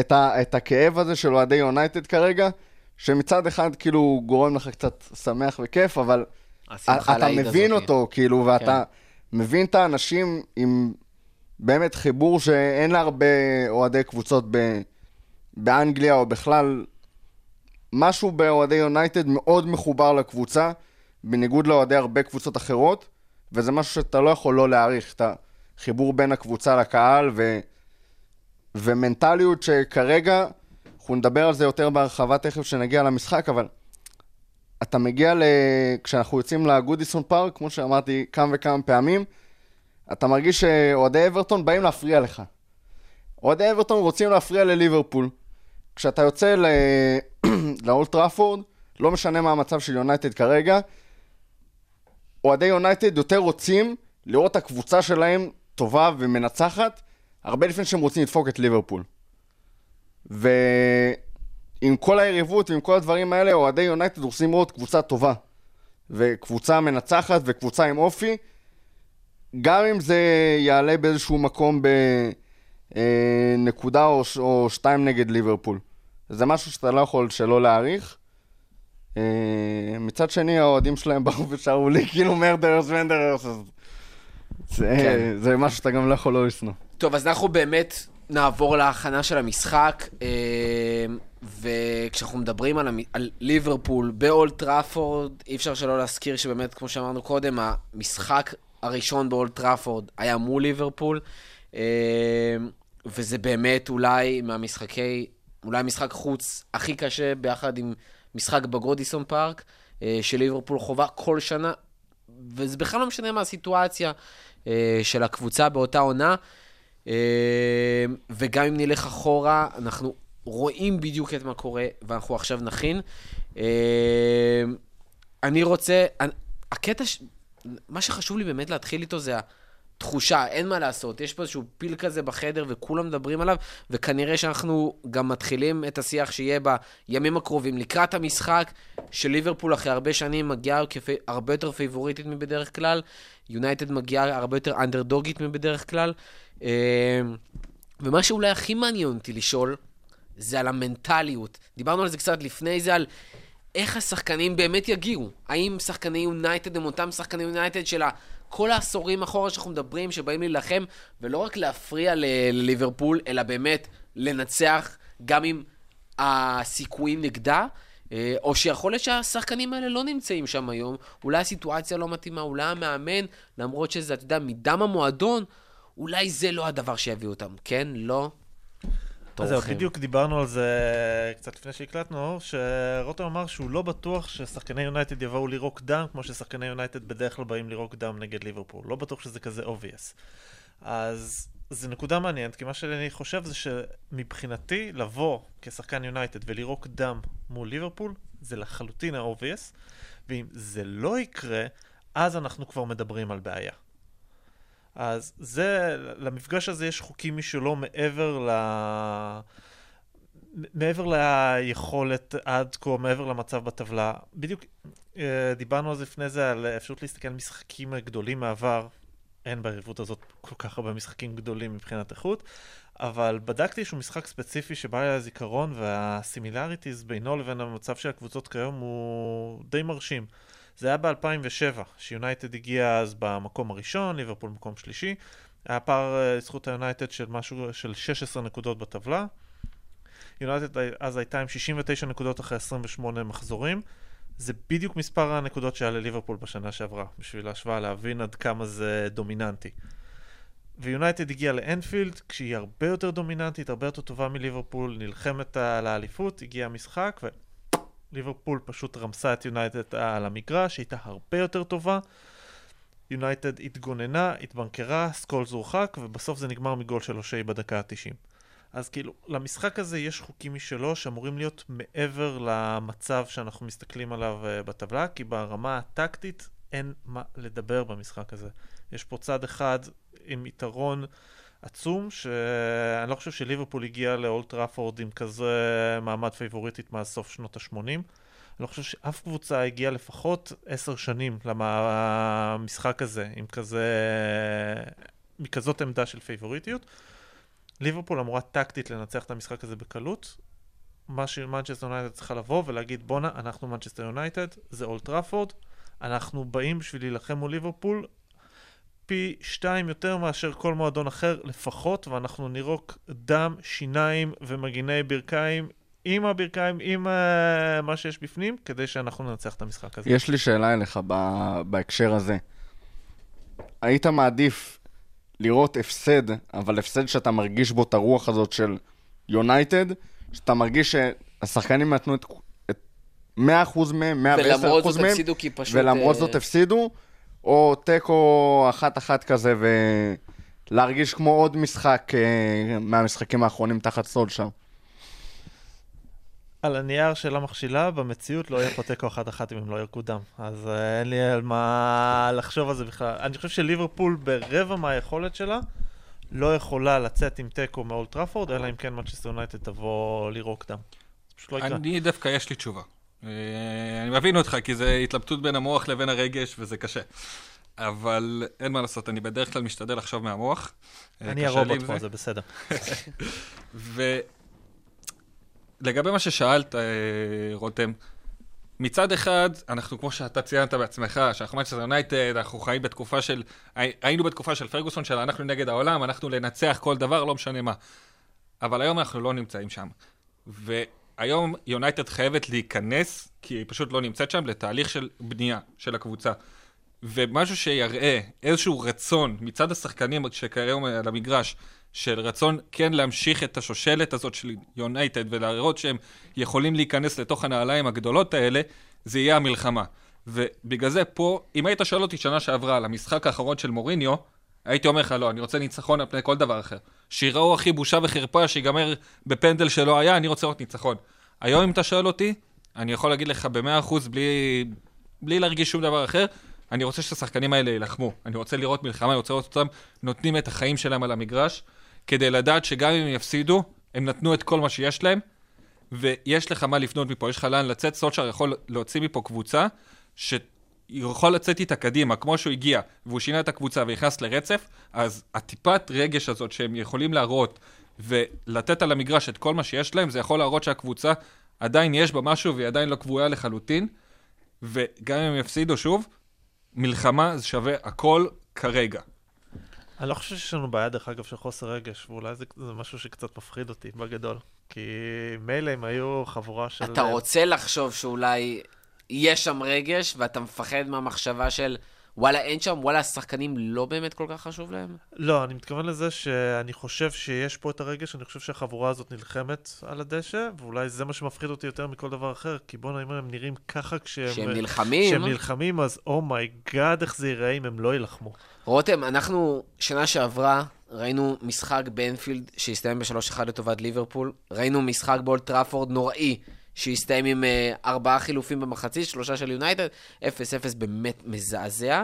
את, ה, את הכאב הזה של אוהדי יונייטד כרגע, שמצד אחד כאילו גורם לך קצת שמח וכיף, אבל אתה מבין הזאת. אותו, כאילו, ואתה כן. מבין את האנשים עם באמת חיבור שאין להרבה אוהדי קבוצות ב, באנגליה או בכלל. משהו באוהדי יונייטד מאוד מחובר לקבוצה, בניגוד לאוהדי הרבה קבוצות אחרות, וזה משהו שאתה לא יכול לא להעריך, את החיבור בין הקבוצה לקהל, ו... ומנטליות שכרגע, אנחנו נדבר על זה יותר בהרחבה תכף כשנגיע למשחק, אבל אתה מגיע ל... כשאנחנו יוצאים לגודיסון פארק, כמו שאמרתי כמה וכמה פעמים, אתה מרגיש שאוהדי אברטון באים להפריע לך. אוהדי אברטון רוצים להפריע לליברפול. כשאתה יוצא. לאולד טראפורד, לא משנה מה המצב של יונייטד כרגע, אוהדי יונייטד יותר רוצים לראות את הקבוצה שלהם טובה ומנצחת, הרבה לפני שהם רוצים לדפוק את ליברפול. ועם כל היריבות ועם כל הדברים האלה, אוהדי יונייטד רוצים לראות קבוצה טובה. וקבוצה מנצחת וקבוצה עם אופי, גם אם זה יעלה באיזשהו מקום בנקודה או, ש- או שתיים נגד ליברפול. זה משהו שאתה לא יכול שלא להעריך. אה, מצד שני, האוהדים שלהם באו ושרו לי כאילו murderers, murderers, אז זה, כן. זה משהו שאתה גם לא יכול לא לשנוא. טוב, אז אנחנו באמת נעבור להכנה של המשחק, אה, וכשאנחנו מדברים על, המ... על ליברפול באולד טראפורד, אי אפשר שלא להזכיר שבאמת, כמו שאמרנו קודם, המשחק הראשון באולד טראפורד היה מול ליברפול, אה, וזה באמת אולי מהמשחקי, אולי משחק חוץ הכי קשה ביחד עם משחק בגודיסון פארק, אה, שליברפול חובה כל שנה, וזה בכלל לא משנה מה הסיטואציה אה, של הקבוצה באותה עונה. אה, וגם אם נלך אחורה, אנחנו רואים בדיוק את מה קורה, ואנחנו עכשיו נכין. אני רוצה, הקטע, ש... מה שחשוב לי באמת להתחיל איתו זה התחושה, אין מה לעשות. יש פה איזשהו פיל כזה בחדר וכולם מדברים עליו, וכנראה שאנחנו גם מתחילים את השיח שיהיה בימים הקרובים לקראת המשחק, שליברפול אחרי הרבה שנים מגיעה הרבה יותר פייבוריטית מבדרך כלל, יונייטד מגיעה הרבה יותר אנדרדוגית מבדרך כלל. אה, ומה שאולי הכי מעניין אותי לשאול, זה על המנטליות. דיברנו על זה קצת לפני זה, על איך השחקנים באמת יגיעו. האם שחקני יונייטד הם אותם שחקני יונייטד של ה- כל העשורים אחורה שאנחנו מדברים, שבאים להילחם, ולא רק להפריע לליברפול, אלא באמת לנצח, גם אם הסיכויים נגדה, אה, או שיכול להיות שהשחקנים האלה לא נמצאים שם היום, אולי הסיטואציה לא מתאימה, אולי המאמן, למרות שזה, אתה יודע, מדם המועדון, אולי זה לא הדבר שיביא אותם, כן? לא? אז זהו. בדיוק דיברנו על זה קצת לפני שהקלטנו, שרותם אמר שהוא לא בטוח ששחקני יונייטד יבואו לירוק דם, כמו ששחקני יונייטד בדרך כלל באים לירוק דם נגד ליברפול. לא בטוח שזה כזה obvious. אז זו נקודה מעניינת, כי מה שאני חושב זה שמבחינתי, לבוא כשחקן יונייטד ולירוק דם מול ליברפול, זה לחלוטין ה-obvious, ואם זה לא יקרה, אז אנחנו כבר מדברים על בעיה. אז זה, למפגש הזה יש חוקים משלו מעבר ל... מעבר ליכולת עד כה, מעבר למצב בטבלה. בדיוק אה, דיברנו זה לפני זה, על אפשרות להסתכל על משחקים גדולים מהעבר. אין ביריבות הזאת כל כך הרבה משחקים גדולים מבחינת איכות, אבל בדקתי איזשהו משחק ספציפי שבא לי לזיכרון, וה similarities בינו לבין המצב של הקבוצות כיום הוא די מרשים. זה היה ב-2007, שיונייטד הגיע אז במקום הראשון, ליברפול במקום שלישי. היה פער אה, לזכות היונייטד של משהו, של 16 נקודות בטבלה. יונייטד אז הייתה עם 69 נקודות אחרי 28 מחזורים. זה בדיוק מספר הנקודות שהיה לליברפול בשנה שעברה, בשביל ההשוואה להבין עד כמה זה דומיננטי. ויונייטד הגיעה לאנפילד, כשהיא הרבה יותר דומיננטית, הרבה יותר טובה מליברפול, נלחמת על האליפות, הגיע המשחק, וליברפול פשוט רמסה את יונייטד על המגרש, הייתה הרבה יותר טובה. יונייטד התגוננה, התבנקרה, סקולס הורחק, ובסוף זה נגמר מגול של אושי בדקה ה-90. אז כאילו, למשחק הזה יש חוקים משלו שאמורים להיות מעבר למצב שאנחנו מסתכלים עליו אה, בטבלה, כי ברמה הטקטית אין מה לדבר במשחק הזה. יש פה צד אחד עם יתרון עצום, שאני לא חושב שליברפול הגיע לאולד טראפורד עם כזה מעמד פייבוריטית מאז סוף שנות ה-80. אני לא חושב שאף קבוצה הגיעה לפחות עשר שנים למשחק הזה, עם כזה... מכזאת עמדה של פייבוריטיות. ליברפול אמורה טקטית לנצח את המשחק הזה בקלות. מה שמנצ'סטר יונייטד צריכה לבוא ולהגיד בואנה, אנחנו מנצ'סטר יונייטד, זה אולד טראפורד, אנחנו באים בשביל להילחם מול ליברפול פי שתיים יותר מאשר כל מועדון אחר לפחות, ואנחנו נירוק דם, שיניים ומגיני ברכיים עם הברכיים, עם uh, מה שיש בפנים, כדי שאנחנו ננצח את המשחק הזה. יש לי שאלה אליך ב- בהקשר הזה. היית מעדיף לראות הפסד, אבל הפסד שאתה מרגיש בו את הרוח הזאת של יונייטד, שאתה מרגיש שהשחקנים נתנו את, את 100% מהם, 110% ולמרות זאת מהם, הפסידו כי פשוט... ולמרות אה, זאת הפסידו, או תיקו אחת-אחת כזה, ולהרגיש כמו עוד משחק אה, מהמשחקים האחרונים תחת סולשר. על הנייר שאלה מכשילה, במציאות לא יהיה פה תיקו אחת-אחת אם הם לא ירקו דם. אז אה, אין לי על מה לחשוב על זה בכלל. אני חושב שליברפול ברבע מהיכולת שלה לא יכולה לצאת עם תיקו מאולד טראפורד, אלא אם כן מנצ'סטר יונייטד תבוא לירוק דם. זה פשוט לא יקרה. אני דווקא, יש לי תשובה. אני מבין אותך, כי זה התלבטות בין המוח לבין הרגש, וזה קשה. אבל אין מה לעשות, אני בדרך כלל משתדל לחשוב מהמוח. אה, אני הרובוט פה, זה בסדר. ולגבי מה ששאלת, אה, רותם, מצד אחד, אנחנו, כמו שאתה ציינת בעצמך, שאנחנו מנצ'סטר יונייטד, אנחנו חיים בתקופה של, הי- היינו בתקופה של פרגוסון, של אנחנו נגד העולם, אנחנו לנצח כל דבר, לא משנה מה. אבל היום אנחנו לא נמצאים שם. והיום יונייטד חייבת להיכנס, כי היא פשוט לא נמצאת שם, לתהליך של בנייה של הקבוצה. ומשהו שיראה איזשהו רצון מצד השחקנים שכיום על המגרש, של רצון כן להמשיך את השושלת הזאת של יונייטד ולהראות שהם יכולים להיכנס לתוך הנעליים הגדולות האלה, זה יהיה המלחמה. ובגלל זה פה, אם היית שואל אותי שנה שעברה על המשחק האחרון של מוריניו, הייתי אומר לך, לא, אני רוצה ניצחון על פני כל דבר אחר. שיראו הכי בושה וחרפה, שיגמר בפנדל שלא היה, אני רוצה לראות ניצחון. היום, אם אתה שואל אותי, אני יכול להגיד לך במאה אחוז, בלי, בלי להרגיש שום דבר אחר, אני רוצה שהשחקנים האלה יילחמו. אני רוצה לראות מלחמה, אני רוצה לראות אותם נותנים את החיים שלהם על המגרש, כדי לדעת שגם אם הם יפסידו, הם נתנו את כל מה שיש להם, ויש לך מה לפנות מפה, יש לך לאן לצאת, סולשר יכול להוציא מפה קבוצה, שיכול לצאת איתה קדימה, כמו שהוא הגיע, והוא שינה את הקבוצה ונכנס לרצף, אז הטיפת רגש הזאת שהם יכולים להראות, ולתת על המגרש את כל מה שיש להם, זה יכול להראות שהקבוצה עדיין יש בה משהו והיא עדיין לא קבועה לחלוטין, וגם אם הם יפסידו שוב, מלחמה זה שווה הכל כרגע. אני לא חושב שיש לנו בעיה, דרך אגב, של חוסר רגש, ואולי זה, זה משהו שקצת מפחיד אותי, בגדול. כי מילא הם היו חבורה של... אתה רוצה לחשוב שאולי יש שם רגש, ואתה מפחד מהמחשבה של, וואלה אין שם, וואלה השחקנים לא באמת כל כך חשוב להם? לא, אני מתכוון לזה שאני חושב שיש פה את הרגש, אני חושב שהחבורה הזאת נלחמת על הדשא, ואולי זה מה שמפחיד אותי יותר מכל דבר אחר, כי בוא'נה, אם הם נראים ככה כשהם... כשהם נלחמים? כשהם נלחמים, אז oh my god, איך זה ייראה אם הם לא יילחמו. רותם, אנחנו שנה שעברה ראינו משחק באנפילד שהסתיים ב-3-1 לטובת ליברפול, ראינו משחק באולד טראפורד נוראי. שהסתיים עם uh, ארבעה חילופים במחצית, שלושה של יונייטד, 0-0 באמת מזעזע.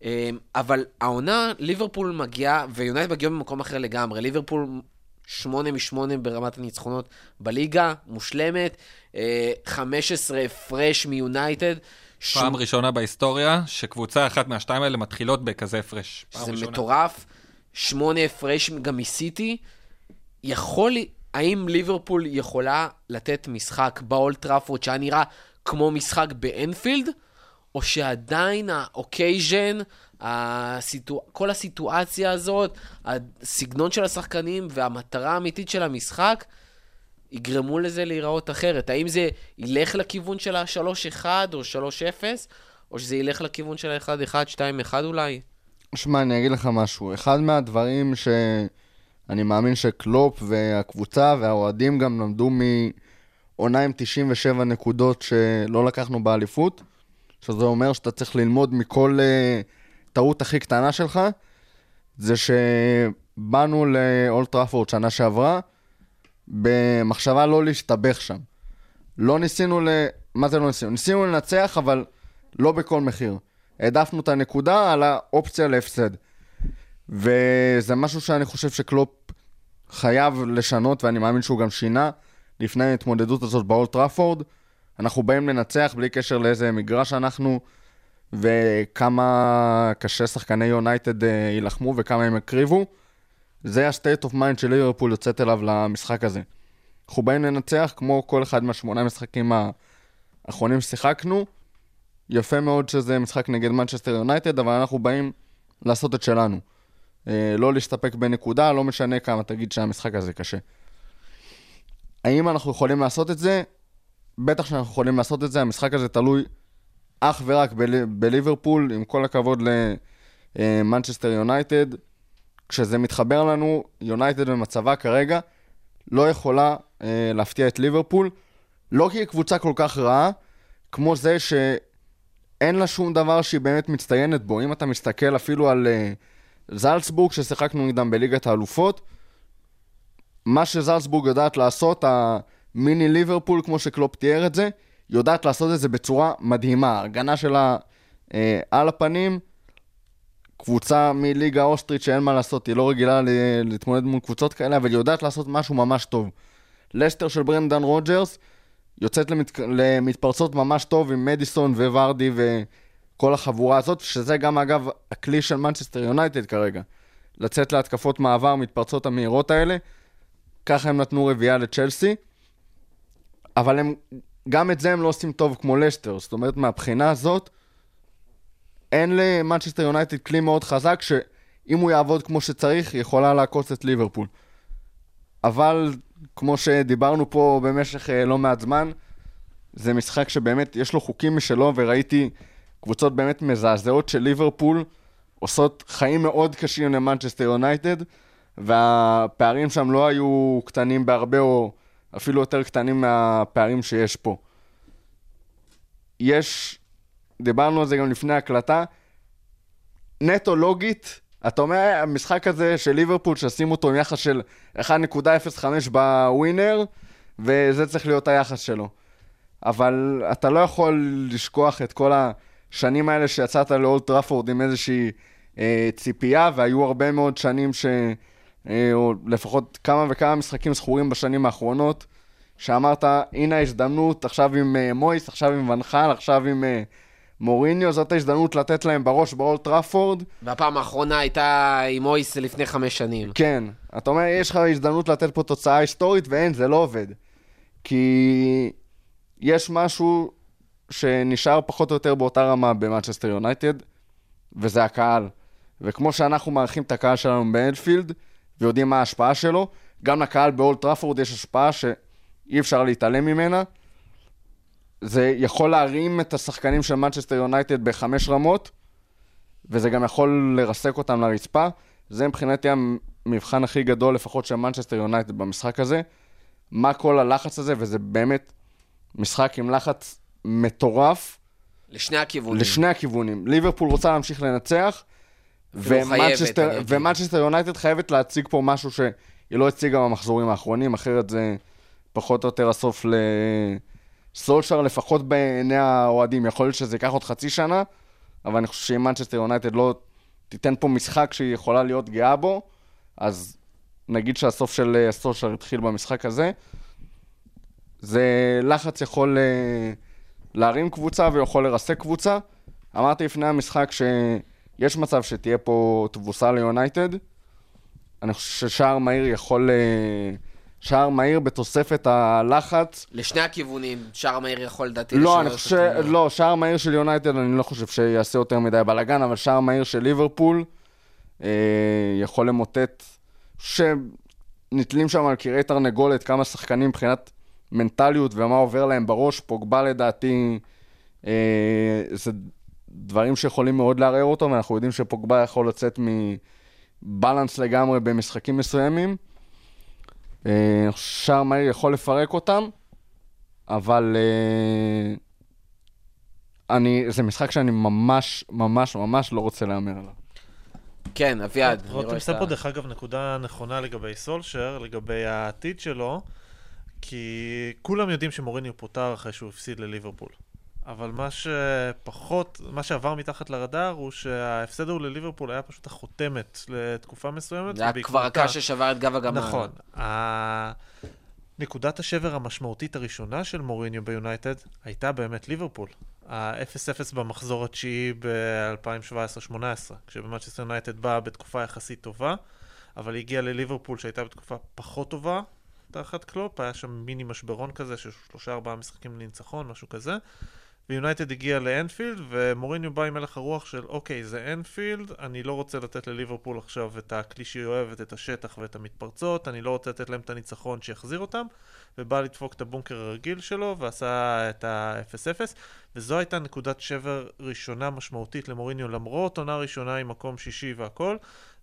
Um, אבל העונה, ליברפול מגיעה, ויונייטד מגיעה במקום אחר לגמרי. ליברפול 8 מ-8 ברמת הניצחונות בליגה, מושלמת, uh, 15 הפרש מיונייטד. פעם ראשונה בהיסטוריה שקבוצה אחת מהשתיים האלה מתחילות בכזה הפרש. זה ראשונה. מטורף. שמונה הפרש גם מסיטי. יכול, האם ליברפול יכולה לתת משחק באולד טראפורד שהיה נראה כמו משחק באנפילד, או שעדיין ה occasion, הסיטואצ... כל הסיטואציה הזאת, הסגנון של השחקנים והמטרה האמיתית של המשחק, יגרמו לזה להיראות אחרת. האם זה ילך לכיוון של ה-3-1 או 3-0, או שזה ילך לכיוון של ה-1-1, 2-1 אולי? שמע, אני אגיד לך משהו. אחד מהדברים שאני מאמין שקלופ והקבוצה והאוהדים גם למדו מעונה עם 97 נקודות שלא לקחנו באליפות, שזה אומר שאתה צריך ללמוד מכל uh, טעות הכי קטנה שלך, זה שבאנו לאולטראפורד שנה שעברה, במחשבה לא להשתבח שם. לא ניסינו ל... מה זה לא ניסינו? ניסינו לנצח, אבל לא בכל מחיר. העדפנו את הנקודה על האופציה להפסד. וזה משהו שאני חושב שקלופ חייב לשנות, ואני מאמין שהוא גם שינה לפני ההתמודדות הזאת באולד טראפורד. אנחנו באים לנצח בלי קשר לאיזה מגרש אנחנו, וכמה קשה שחקני יונייטד אה, יילחמו וכמה הם הקריבו. זה ה-state of mind של ליברפול יוצאת אליו למשחק הזה. אנחנו באים לנצח כמו כל אחד מהשמונה משחקים האחרונים ששיחקנו. יפה מאוד שזה משחק נגד מנצ'סטר יונייטד, אבל אנחנו באים לעשות את שלנו. אה, לא להסתפק בנקודה, לא משנה כמה תגיד שהמשחק הזה קשה. האם אנחנו יכולים לעשות את זה? בטח שאנחנו יכולים לעשות את זה, המשחק הזה תלוי אך ורק בל... בליברפול, עם כל הכבוד למנצ'סטר יונייטד. כשזה מתחבר לנו, יונייטד במצבה כרגע לא יכולה אה, להפתיע את ליברפול, לא כי היא קבוצה כל כך רעה, כמו זה שאין לה שום דבר שהיא באמת מצטיינת בו. אם אתה מסתכל אפילו על אה, זלצבורג, ששיחקנו נגדם בליגת האלופות, מה שזלצבורג יודעת לעשות, המיני ליברפול, כמו שקלופ תיאר את זה, יודעת לעשות את זה בצורה מדהימה. ההגנה שלה אה, על הפנים, קבוצה מליגה האוסטרית שאין מה לעשות, היא לא רגילה להתמודד מול קבוצות כאלה, אבל היא יודעת לעשות משהו ממש טוב. לסטר של ברנדן רוג'רס יוצאת למת... למתפרצות ממש טוב עם מדיסון וורדי וכל החבורה הזאת, שזה גם אגב הכלי של מנצ'סטר יונייטד כרגע. לצאת להתקפות מעבר, מתפרצות המהירות האלה. ככה הם נתנו רביעייה לצ'לסי. אבל הם, גם את זה הם לא עושים טוב כמו לסטר. זאת אומרת, מהבחינה הזאת, אין למנצ'סטר יונייטד כלי מאוד חזק, שאם הוא יעבוד כמו שצריך, יכולה לעקוץ את ליברפול. אבל, כמו שדיברנו פה במשך אה, לא מעט זמן, זה משחק שבאמת יש לו חוקים משלו, וראיתי קבוצות באמת מזעזעות של ליברפול עושות חיים מאוד קשים למנצ'סטר יונייטד, והפערים שם לא היו קטנים בהרבה, או אפילו יותר קטנים מהפערים שיש פה. יש דיברנו על זה גם לפני הקלטה, נטו לוגית, אתה אומר, המשחק הזה של ליברפול, שעשים אותו עם יחס של 1.05 בווינר, וזה צריך להיות היחס שלו. אבל אתה לא יכול לשכוח את כל השנים האלה שיצאת לאולט טראפורד עם איזושהי אה, ציפייה, והיו הרבה מאוד שנים ש... אה, או לפחות כמה וכמה משחקים זכורים בשנים האחרונות, שאמרת, הנה ההזדמנות, עכשיו עם אה, מויס, עכשיו עם ואן חאל, עכשיו עם... אה, מוריניו, זאת ההזדמנות לתת להם בראש באולד טראפורד. והפעם האחרונה הייתה עם מויס לפני חמש שנים. כן, אתה אומר, יש לך הזדמנות לתת פה תוצאה היסטורית, ואין, זה לא עובד. כי יש משהו שנשאר פחות או יותר באותה רמה במנצ'סטר יונייטד, וזה הקהל. וכמו שאנחנו מעריכים את הקהל שלנו באנפילד, ויודעים מה ההשפעה שלו, גם לקהל באולד טראפורד יש השפעה שאי אפשר להתעלם ממנה. זה יכול להרים את השחקנים של מנצ'סטר יונייטד בחמש רמות, וזה גם יכול לרסק אותם לרצפה. זה מבחינתי המבחן הכי גדול, לפחות של מנצ'סטר יונייטד במשחק הזה. מה כל הלחץ הזה, וזה באמת משחק עם לחץ מטורף לשני הכיוונים. לשני הכיוונים. ליברפול רוצה להמשיך לנצח. ומנצ'סטר יונייטד חייבת להציג פה משהו שהיא לא הציגה במחזורים האחרונים, אחרת זה פחות או יותר הסוף לסולשר, לפחות בעיני האוהדים. יכול להיות שזה ייקח עוד חצי שנה, אבל אני חושב שאם מנצ'סטר יונייטד לא תיתן פה משחק שהיא יכולה להיות גאה בו, אז נגיד שהסוף של אה, סולשר התחיל במשחק הזה. זה לחץ יכול אה, להרים קבוצה ויכול לרסק קבוצה. אמרתי לפני המשחק שיש מצב שתהיה פה תבוסה ליונייטד. אני חושב ששער מהיר יכול... אה, שער מהיר בתוספת הלחץ. לשני הכיוונים, שער מהיר יכול לדעתי לא, אני חושב... לא, שער מהיר של יונייטד אני לא חושב שיעשה יותר מדי בלאגן, אבל שער מהיר של ליברפול אה, יכול למוטט... שנתלים שם על קירי תרנגולת כמה שחקנים מבחינת מנטליות ומה עובר להם בראש. פוגבה לדעתי, אה, זה דברים שיכולים מאוד לערער אותו, ואנחנו יודעים שפוגבה יכול לצאת מבלנס לגמרי במשחקים מסוימים. אה, שער מהיר יכול לפרק אותם, אבל אה, אני, זה משחק שאני ממש, ממש, ממש לא רוצה להמר עליו. כן, אביעד, אני רותם שם. פה דרך אגב נקודה נכונה לגבי סולשר, לגבי העתיד שלו, כי כולם יודעים שמוריניו פוטר אחרי שהוא הפסיד לליברפול. אבל מה שפחות, מה שעבר מתחת לרדאר הוא שההפסד ההוא לליברפול היה פשוט החותמת לתקופה מסוימת. זה היה כבר הקש ששבר את גב הגמל. נכון. נקודת השבר המשמעותית הראשונה של מוריניו ביונייטד הייתה באמת ליברפול. ה-0-0 במחזור התשיעי ב-2017-2018, כשבמאצ'סטר יונייטד באה בתקופה יחסית טובה, אבל היא הגיעה לליברפול שהייתה בתקופה פחות טובה תחת קלופ, היה שם מיני משברון כזה של שלושה ארבעה משחקים לניצחון, משהו כזה. ויונייטד הגיע לאנפילד, ומוריניו בא עם הלך הרוח של אוקיי, זה אנפילד, אני לא רוצה לתת לליברפול עכשיו את הכלי שהיא אוהבת, את השטח ואת המתפרצות, אני לא רוצה לתת להם את הניצחון שיחזיר אותם, ובא לדפוק את הבונקר הרגיל שלו, ועשה את ה-0-0, וזו הייתה נקודת שבר ראשונה משמעותית למוריניו, למרות עונה ראשונה עם מקום שישי והכל,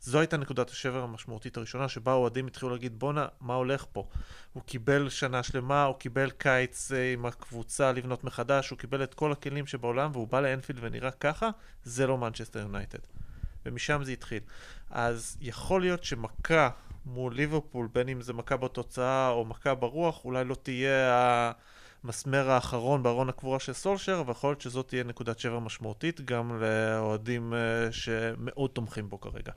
זו הייתה נקודת השבר המשמעותית הראשונה, שבה האוהדים התחילו להגיד, בואנה, מה הולך פה? הוא קיבל שנה שלמה, הוא קיבל קיץ אה, עם הקבוצה לבנות מחדש, הוא קיבל את כל הכלים שבעולם, והוא בא לאנפילד ונראה ככה, זה לא מנצ'סטר יונייטד. ומשם זה התחיל. אז יכול להיות שמכה מול ליברפול, בין אם זה מכה בתוצאה או מכה ברוח, אולי לא תהיה המסמר האחרון בארון הקבורה של סולשר, אבל יכול להיות שזאת תהיה נקודת שבר משמעותית גם לאוהדים אה, שמאוד תומכים בו כרגע.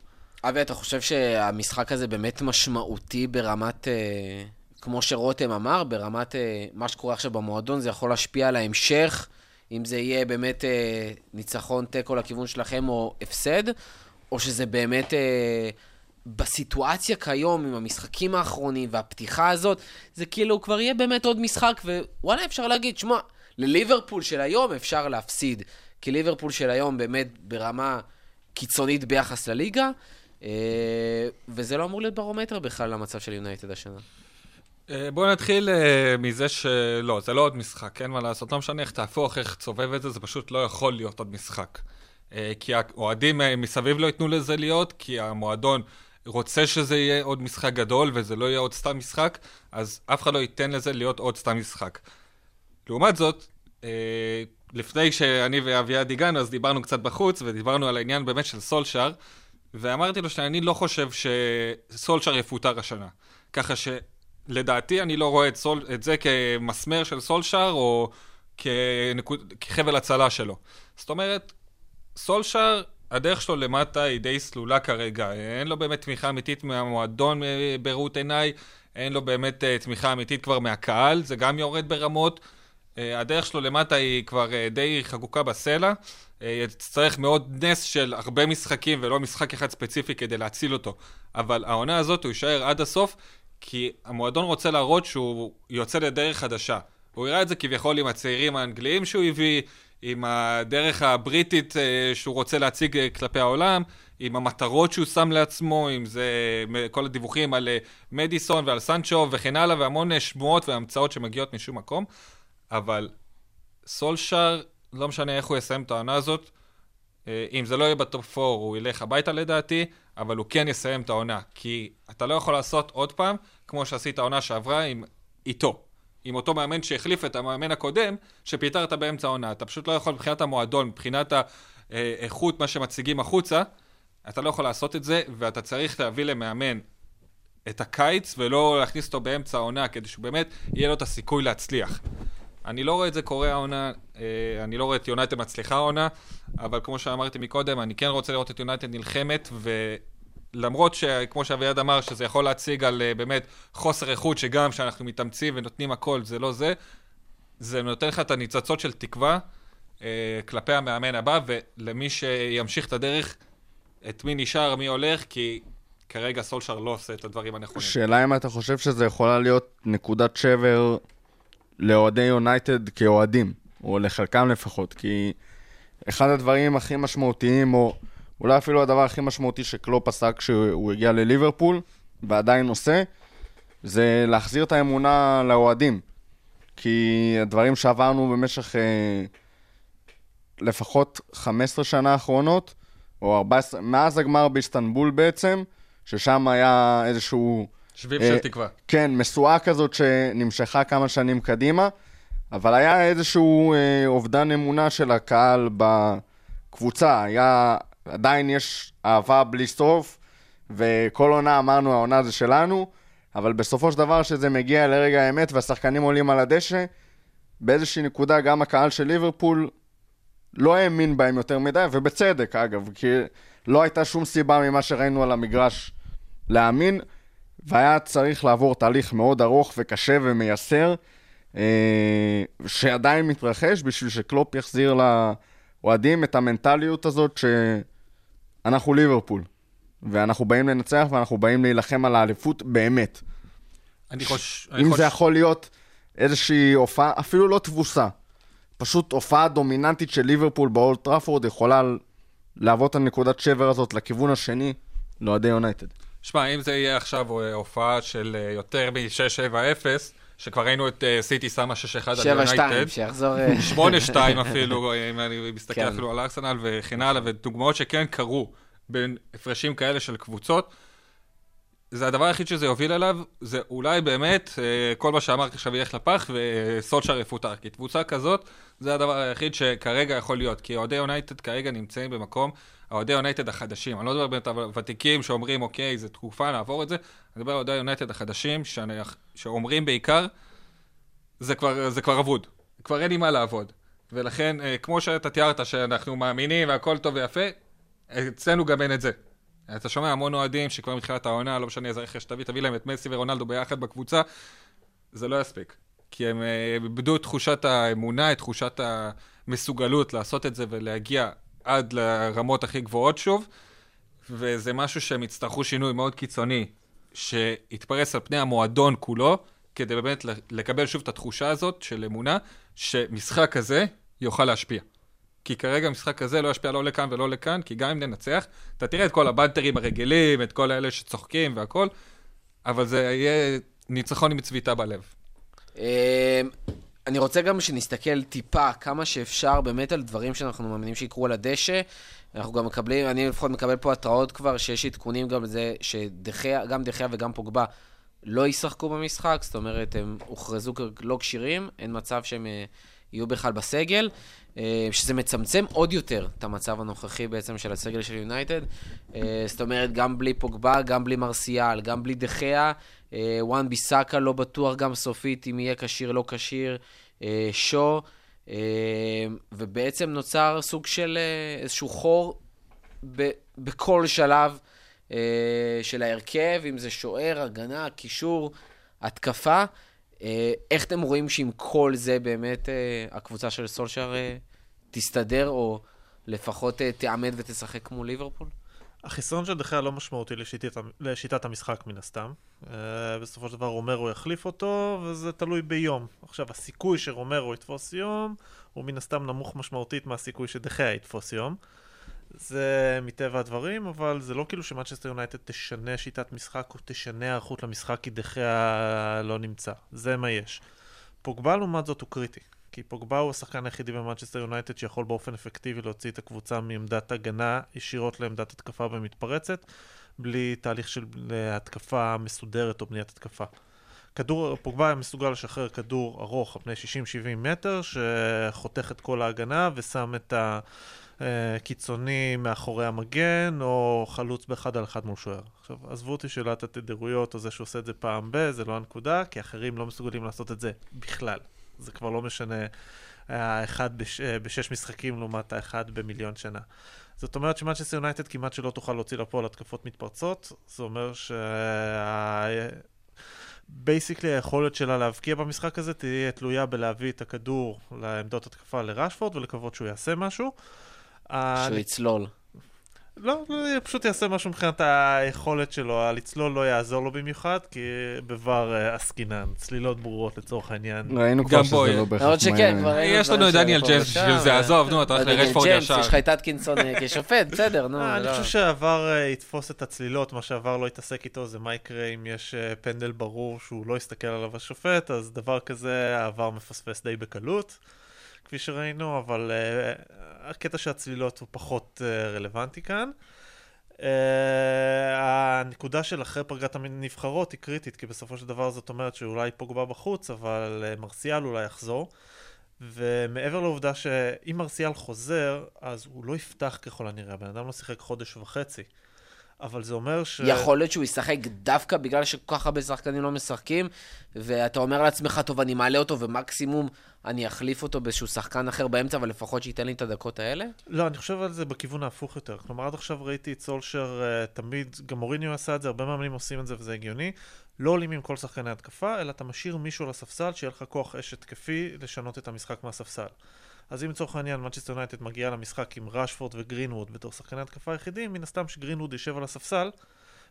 אבי, אתה חושב שהמשחק הזה באמת משמעותי ברמת, אה, כמו שרותם אמר, ברמת אה, מה שקורה עכשיו במועדון, זה יכול להשפיע על ההמשך, אם זה יהיה באמת אה, ניצחון תיקו לכיוון שלכם או הפסד, או שזה באמת אה, בסיטואציה כיום, עם המשחקים האחרונים והפתיחה הזאת, זה כאילו כבר יהיה באמת עוד משחק, ווואלה, אפשר להגיד, שמע, לליברפול של היום אפשר להפסיד, כי ליברפול של היום באמת ברמה קיצונית ביחס לליגה, וזה לא אמור להיות ברומטר בכלל למצב של יונייטד השנה. אה, בואו נתחיל אה, מזה שלא, זה לא עוד משחק, אין מה לעשות, לא משנה איך תהפוך, איך תסובב את זה, זה פשוט לא יכול להיות עוד משחק. אה, כי האוהדים אה, מסביב לא ייתנו לזה להיות, כי המועדון רוצה שזה יהיה עוד משחק גדול וזה לא יהיה עוד סתם משחק, אז אף אחד לא ייתן לזה להיות עוד סתם משחק. לעומת זאת, אה, לפני שאני ואביעד הגענו, אז דיברנו קצת בחוץ, ודיברנו על העניין באמת של סולשאר, ואמרתי לו שאני לא חושב שסולשאר יפוטר השנה. ככה שלדעתי אני לא רואה את, סול, את זה כמסמר של סולשאר, או כנקוד, כחבל הצלה שלו. זאת אומרת, סולשאר, הדרך שלו למטה היא די סלולה כרגע. אין לו באמת תמיכה אמיתית מהמועדון אה, בראות עיניי, אין לו באמת אה, תמיכה אמיתית כבר מהקהל, זה גם יורד ברמות. אה, הדרך שלו למטה היא כבר אה, די חקוקה בסלע. אה, יצטרך מאוד נס של הרבה משחקים ולא משחק אחד ספציפי כדי להציל אותו. אבל העונה הזאת הוא יישאר עד הסוף, כי המועדון רוצה להראות שהוא יוצא לדרך חדשה. הוא יראה את זה כביכול עם הצעירים האנגליים שהוא הביא, עם הדרך הבריטית שהוא רוצה להציג כלפי העולם, עם המטרות שהוא שם לעצמו, עם זה כל הדיווחים על מדיסון ועל סנצ'ו וכן הלאה, והמון שמועות והמצאות שמגיעות משום מקום. אבל סולשאר, לא משנה איך הוא יסיים את העונה הזאת, אה, אם זה לא יהיה בטופ 4, הוא ילך הביתה לדעתי, אבל הוא כן יסיים את העונה. כי אתה לא יכול לעשות עוד פעם, כמו שעשית העונה שעברה עם איתו. עם אותו מאמן שהחליף את המאמן הקודם, שפיטרת באמצע העונה. אתה פשוט לא יכול מבחינת המועדון, מבחינת האיכות, מה שמציגים החוצה, אתה לא יכול לעשות את זה, ואתה צריך להביא למאמן את הקיץ, ולא להכניס אותו באמצע העונה, כדי שהוא באמת יהיה לו את הסיכוי להצליח. אני לא רואה את זה קורה העונה, אה, אני לא רואה את יונייטד מצליחה העונה, אבל כמו שאמרתי מקודם, אני כן רוצה לראות את יונייטד נלחמת, ולמרות שכמו שאביעד אמר, שזה יכול להציג על אה, באמת חוסר איכות, שגם כשאנחנו מתאמצים ונותנים הכל, זה לא זה, זה נותן לך את הניצוצות של תקווה אה, כלפי המאמן הבא, ולמי שימשיך את הדרך, את מי נשאר, מי הולך, כי כרגע סולשר לא עושה את הדברים הנכונים. שאלה אם אתה חושב שזה יכולה להיות נקודת שבר לאוהדי יונייטד כאוהדים, או לחלקם לפחות, כי אחד הדברים הכי משמעותיים, או אולי אפילו הדבר הכי משמעותי שקלופ עשה כשהוא הגיע לליברפול, ועדיין עושה, זה להחזיר את האמונה לאוהדים. כי הדברים שעברנו במשך אה, לפחות 15 שנה האחרונות, או 14, מאז הגמר באיסטנבול בעצם, ששם היה איזשהו... שביב אה, של תקווה. כן, משואה כזאת שנמשכה כמה שנים קדימה, אבל היה איזשהו אה, אובדן אמונה של הקהל בקבוצה. היה, עדיין יש אהבה בלי סוף, וכל עונה אמרנו, העונה זה שלנו, אבל בסופו של דבר, כשזה מגיע לרגע האמת והשחקנים עולים על הדשא, באיזושהי נקודה גם הקהל של ליברפול לא האמין בהם יותר מדי, ובצדק אגב, כי לא הייתה שום סיבה ממה שראינו על המגרש להאמין, והיה צריך לעבור תהליך מאוד ארוך וקשה ומייסר, אה, שעדיין מתרחש בשביל שקלופ יחזיר לאוהדים את המנטליות הזאת שאנחנו ליברפול, ואנחנו באים לנצח ואנחנו באים להילחם על האליפות באמת. אני חושב... אם זה יכול להיות איזושהי הופעה, אפילו לא תבוסה, פשוט הופעה דומיננטית של ליברפול באולד טראפורד יכולה להוות את הנקודת שבר הזאת לכיוון השני לאוהדי יונייטד. שמע, אם זה יהיה עכשיו אה, הופעה של אה, יותר מ-6-7-0, שכבר ראינו את אה, סיטי שמה 6-1 על 7-2, יונייטד, שיחזור... אה, 8-2 אפילו, אם אני מסתכל כן. אפילו על ארסנל וכן הלאה, ודוגמאות שכן קרו בין הפרשים כאלה של קבוצות. זה הדבר היחיד שזה יוביל אליו, זה אולי באמת כל מה שאמרת עכשיו ילך לפח וסולשר יפוטר. כי קבוצה כזאת, זה הדבר היחיד שכרגע יכול להיות. כי אוהדי יונייטד כרגע נמצאים במקום, האוהדי יונייטד החדשים. אני לא מדבר באמת על הוותיקים שאומרים, אוקיי, זו תקופה, נעבור את זה. אני מדבר על אוהדי יונייטד החדשים, שאני, שאומרים בעיקר, זה כבר, זה כבר אבוד. כבר אין לי מה לעבוד. ולכן, אה, כמו שאתה תיארת, שאנחנו מאמינים והכל טוב ויפה, אצלנו גם אין את זה. אתה שומע המון אוהדים שכבר מתחילת העונה, לא משנה איזה רכש תביא, תביא להם את מסי ורונלדו ביחד בקבוצה, זה לא יספיק. כי הם אה, איבדו את תחושת האמונה, את תחושת המסוגלות לעשות את זה ולהגיע עד לרמות הכי גבוהות שוב, וזה משהו שהם יצטרכו שינוי מאוד קיצוני, שיתפרס על פני המועדון כולו, כדי באמת לקבל שוב את התחושה הזאת של אמונה, שמשחק כזה יוכל להשפיע. כי כרגע המשחק הזה לא ישפיע לא לכאן ולא לכאן, כי גם אם ננצח, אתה תראה את כל הבנטרים הרגילים, את כל האלה שצוחקים והכל, אבל זה יהיה ניצחון עם צביטה בלב. אני רוצה גם שנסתכל טיפה כמה שאפשר באמת על דברים שאנחנו מאמינים שיקרו על הדשא. אנחנו גם מקבלים, אני לפחות מקבל פה התראות כבר, שיש עדכונים גם לזה שגם דחיה וגם פוגבה לא ישחקו במשחק, זאת אומרת, הם הוכרזו כלא כשירים, אין מצב שהם אה, יהיו בכלל בסגל, אה, שזה מצמצם עוד יותר את המצב הנוכחי בעצם של הסגל של יונייטד. אה, זאת אומרת, גם בלי פוגבה, גם בלי מרסיאל, גם בלי דחיה, וואן ביסאקה לא בטוח גם סופית אם יהיה כשיר, לא כשיר, אה, שו, אה, ובעצם נוצר סוג של אה, איזשהו חור ב- בכל שלב אה, של ההרכב, אם זה שוער, הגנה, קישור, התקפה. אה, איך אתם רואים שעם כל זה באמת אה, הקבוצה של סולשר אה, תסתדר, או לפחות אה, תעמד ותשחק כמו ליברפול? החיסרון של דחיה לא משמעותי לשיטת, לשיטת המשחק מן הסתם. Uh, בסופו של דבר רומרו יחליף אותו, וזה תלוי ביום. עכשיו, הסיכוי שרומרו יתפוס יום, הוא מן הסתם נמוך משמעותית מהסיכוי שדחיה יתפוס יום. זה מטבע הדברים, אבל זה לא כאילו שמנצ'סטר יונייטד תשנה שיטת משחק או תשנה היערכות למשחק כי דחיה לא נמצא. זה מה יש. פוגבה לעומת זאת הוא קריטי. כי פוגבה הוא השחקן היחידי במנצ'סטר יונייטד שיכול באופן אפקטיבי להוציא את הקבוצה מעמדת הגנה ישירות לעמדת התקפה במתפרצת, בלי תהליך של אה, התקפה מסודרת או בניית התקפה. כדור, פוגבה מסוגל לשחרר כדור ארוך על פני 60-70 מטר, שחותך את כל ההגנה ושם את הקיצוני מאחורי המגן, או חלוץ באחד על אחד מול שוער. עכשיו, עזבו אותי שאלת התדירויות, או זה שעושה את זה פעם ב, זה לא הנקודה, כי אחרים לא מסוגלים לעשות את זה בכלל. זה כבר לא משנה האחד בש, בשש משחקים לעומת האחד במיליון שנה. זאת אומרת שמנצ'סטר יונייטד כמעט שלא תוכל להוציא לפועל התקפות מתפרצות, זה אומר שה... basically היכולת שלה להבקיע במשחק הזה תהיה תלויה בלהביא את הכדור לעמדות התקפה לרשפורד ולקוות שהוא יעשה משהו. שהוא יצלול. לא, לא, פשוט יעשה משהו מבחינת היכולת שלו, לצלול לא יעזור לו במיוחד, כי ב VAR אה, עסקינן, צלילות ברורות לצורך העניין. ראינו כבר שזה לא בהכרח למרות שכן, כבר ראינו יש לנו את דניאל ג'יימס בשביל זה, ו- עזוב, נו, אתה הולך לרשפורד ג'יימס, ישר. יש לך את אטקינסון אה, כשופט, בסדר, נו. אה, אני לא. חושב שה VAR אה, יתפוס את הצלילות, מה שה VAR לא יתעסק איתו זה מה יקרה אם יש אה, פנדל ברור שהוא לא יסתכל עליו השופט, אז דבר כזה ה VAR מפספס די בקלות, כפי שראינו, אבל אה, הקטע של הצלילות הוא פחות אה, רלוונטי כאן. Uh, הנקודה של אחרי פגרת הנבחרות היא קריטית, כי בסופו של דבר זאת אומרת שאולי פוגבה בחוץ, אבל uh, מרסיאל אולי יחזור. ומעבר לעובדה שאם מרסיאל חוזר, אז הוא לא יפתח ככל הנראה, הבן אדם לא שיחק חודש וחצי. אבל זה אומר ש... יכול להיות שהוא ישחק דווקא בגלל שכל כך הרבה שחקנים לא משחקים, ואתה אומר לעצמך, טוב, אני מעלה אותו, ומקסימום אני אחליף אותו באיזשהו שחקן אחר באמצע, אבל לפחות שייתן לי את הדקות האלה? לא, אני חושב על זה בכיוון ההפוך יותר. כלומר, עד עכשיו ראיתי את סולשר uh, תמיד, גם מוריניו עשה את זה, הרבה מאמנים עושים את זה וזה הגיוני. לא עולים עם כל שחקני התקפה, אלא אתה משאיר מישהו על הספסל שיהיה לך כוח אש התקפי לשנות את המשחק מהספסל. אז אם לצורך העניין מנצ'סטר יונייטד מגיעה למשחק עם ראשפורד וגרינווד בתור שחקני התקפה היחידים, מן הסתם שגרינווד יישב על הספסל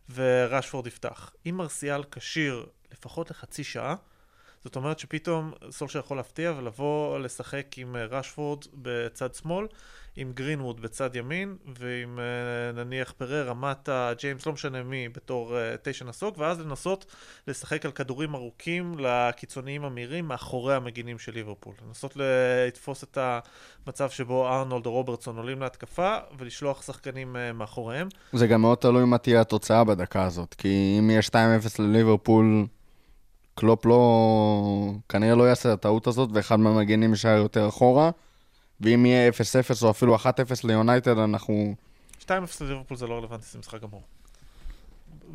וראשפורד יפתח. אם מרסיאל כשיר לפחות לחצי שעה, זאת אומרת שפתאום סולשר יכול להפתיע ולבוא לשחק עם אה, ראשפורד בצד שמאל, עם גרינווד בצד ימין, ועם אה, נניח פררה, מטה, ג'יימס, לא משנה מי, בתור אה, תשע נסוג, ואז לנסות לשחק על כדורים ארוכים לקיצוניים המהירים מאחורי המגינים של ליברפול. לנסות לתפוס את המצב שבו ארנולד או רוברטסון עולים להתקפה, ולשלוח שחקנים מאחוריהם. זה גם מאוד תלוי מה תהיה התוצאה בדקה הזאת, כי אם יהיה 2-0 לליברפול, קלופ לא... כנראה לא יעשה את הטעות הזאת, ואחד מהמגנים יישאר יותר אחורה, ואם יהיה 0-0 או אפילו 1-0 ליונייטד, אנחנו... 2-0 לליברפול זה לא רלוונטי, זה משחק גמור.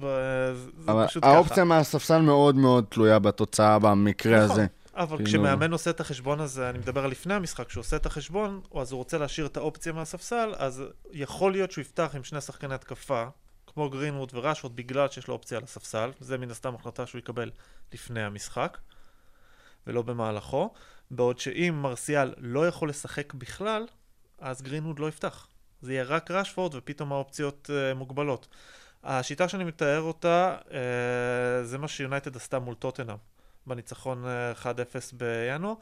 אבל האופציה. מהספסל מאוד מאוד תלויה בתוצאה במקרה נכון. הזה. אבל כאילו- כשמאמן עושה את החשבון הזה, אני מדבר על לפני המשחק, כשהוא עושה את החשבון, או אז הוא רוצה להשאיר את האופציה מהספסל, אז יכול להיות שהוא יפתח עם שני שחקני התקפה, כמו גרינווד וראשוורד, בגלל שיש לו אופציה על הספסל, זה מן הסתם החלטה שהוא יקבל לפני המשחק, ולא במהלכו, בעוד שאם מרסיאל לא יכול לשחק בכלל, אז גרינווד לא יפתח. זה יהיה רק ראשפורד ופתאום האופציות uh, מוגבלות. השיטה שאני מתאר אותה, uh, זה מה שיונייטד עשתה מול טוטנאם. בניצחון אה, 1-0 בינואר.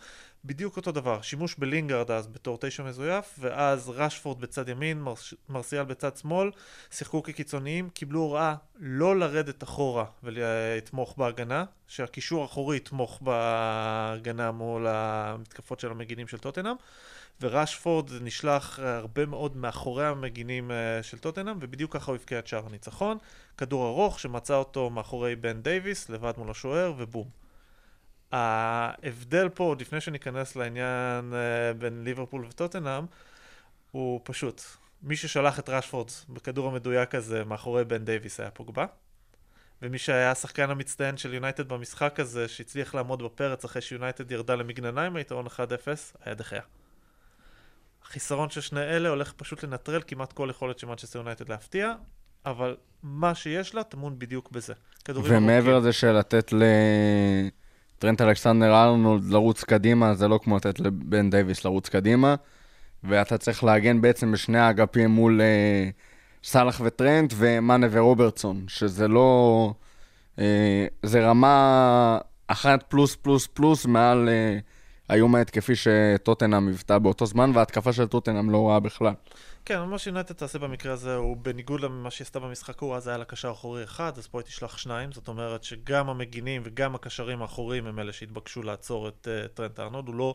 בדיוק אותו דבר, שימוש בלינגרד אז בתור תשע מזויף, ואז ראשפורד בצד ימין, מרש... מרסיאל בצד שמאל, שיחקו כקיצוניים, קיבלו הוראה לא לרדת אחורה ולתמוך בהגנה, שהקישור האחורי יתמוך בהגנה מול המתקפות של המגינים של טוטנאם, וראשפורד נשלח הרבה מאוד מאחורי המגינים אה, של טוטנאם, ובדיוק ככה הוא הבקיע את שער הניצחון. כדור ארוך שמצא אותו מאחורי בן דייוויס, לבד מול השוער, ובום. ההבדל פה, עוד לפני שניכנס לעניין אה, בין ליברפול וטוטנאם, הוא פשוט. מי ששלח את ראשפורד בכדור המדויק הזה מאחורי בן דייוויס היה פוגבה, ומי שהיה השחקן המצטיין של יונייטד במשחק הזה, שהצליח לעמוד בפרץ אחרי שיונייטד ירדה למגננה עם היתרון 1-0, היה דה חאה. החיסרון של שני אלה הולך פשוט לנטרל כמעט כל יכולת של מנצ'סטר יונייטד להפתיע, אבל מה שיש לה טמון בדיוק בזה. ומעבר. לזה של לתת לטרנט אלכסנדר ארנולד לרוץ קדימה, זה לא כמו לתת לבן דייוויס לרוץ קדימה, ואתה צריך להגן בעצם בשני האגפים מול אה, סאלח וטרנט ומאנה ורוברטסון, שזה לא... אה, זה רמה אחת פלוס פלוס פלוס מעל אה, האיום ההתקפי שטוטנאם היוותה באותו זמן, וההתקפה של טוטנאם לא רעה בכלל. כן, מה שיונייטד תעשה במקרה הזה הוא בניגוד למה שהיא עשתה במשחק ההוא, אז היה לה קשר אחורי אחד, אז פה היא תשלח שניים, זאת אומרת שגם המגינים וגם הקשרים האחוריים הם אלה שהתבקשו לעצור את אה, טרנט ארנולד, הוא לא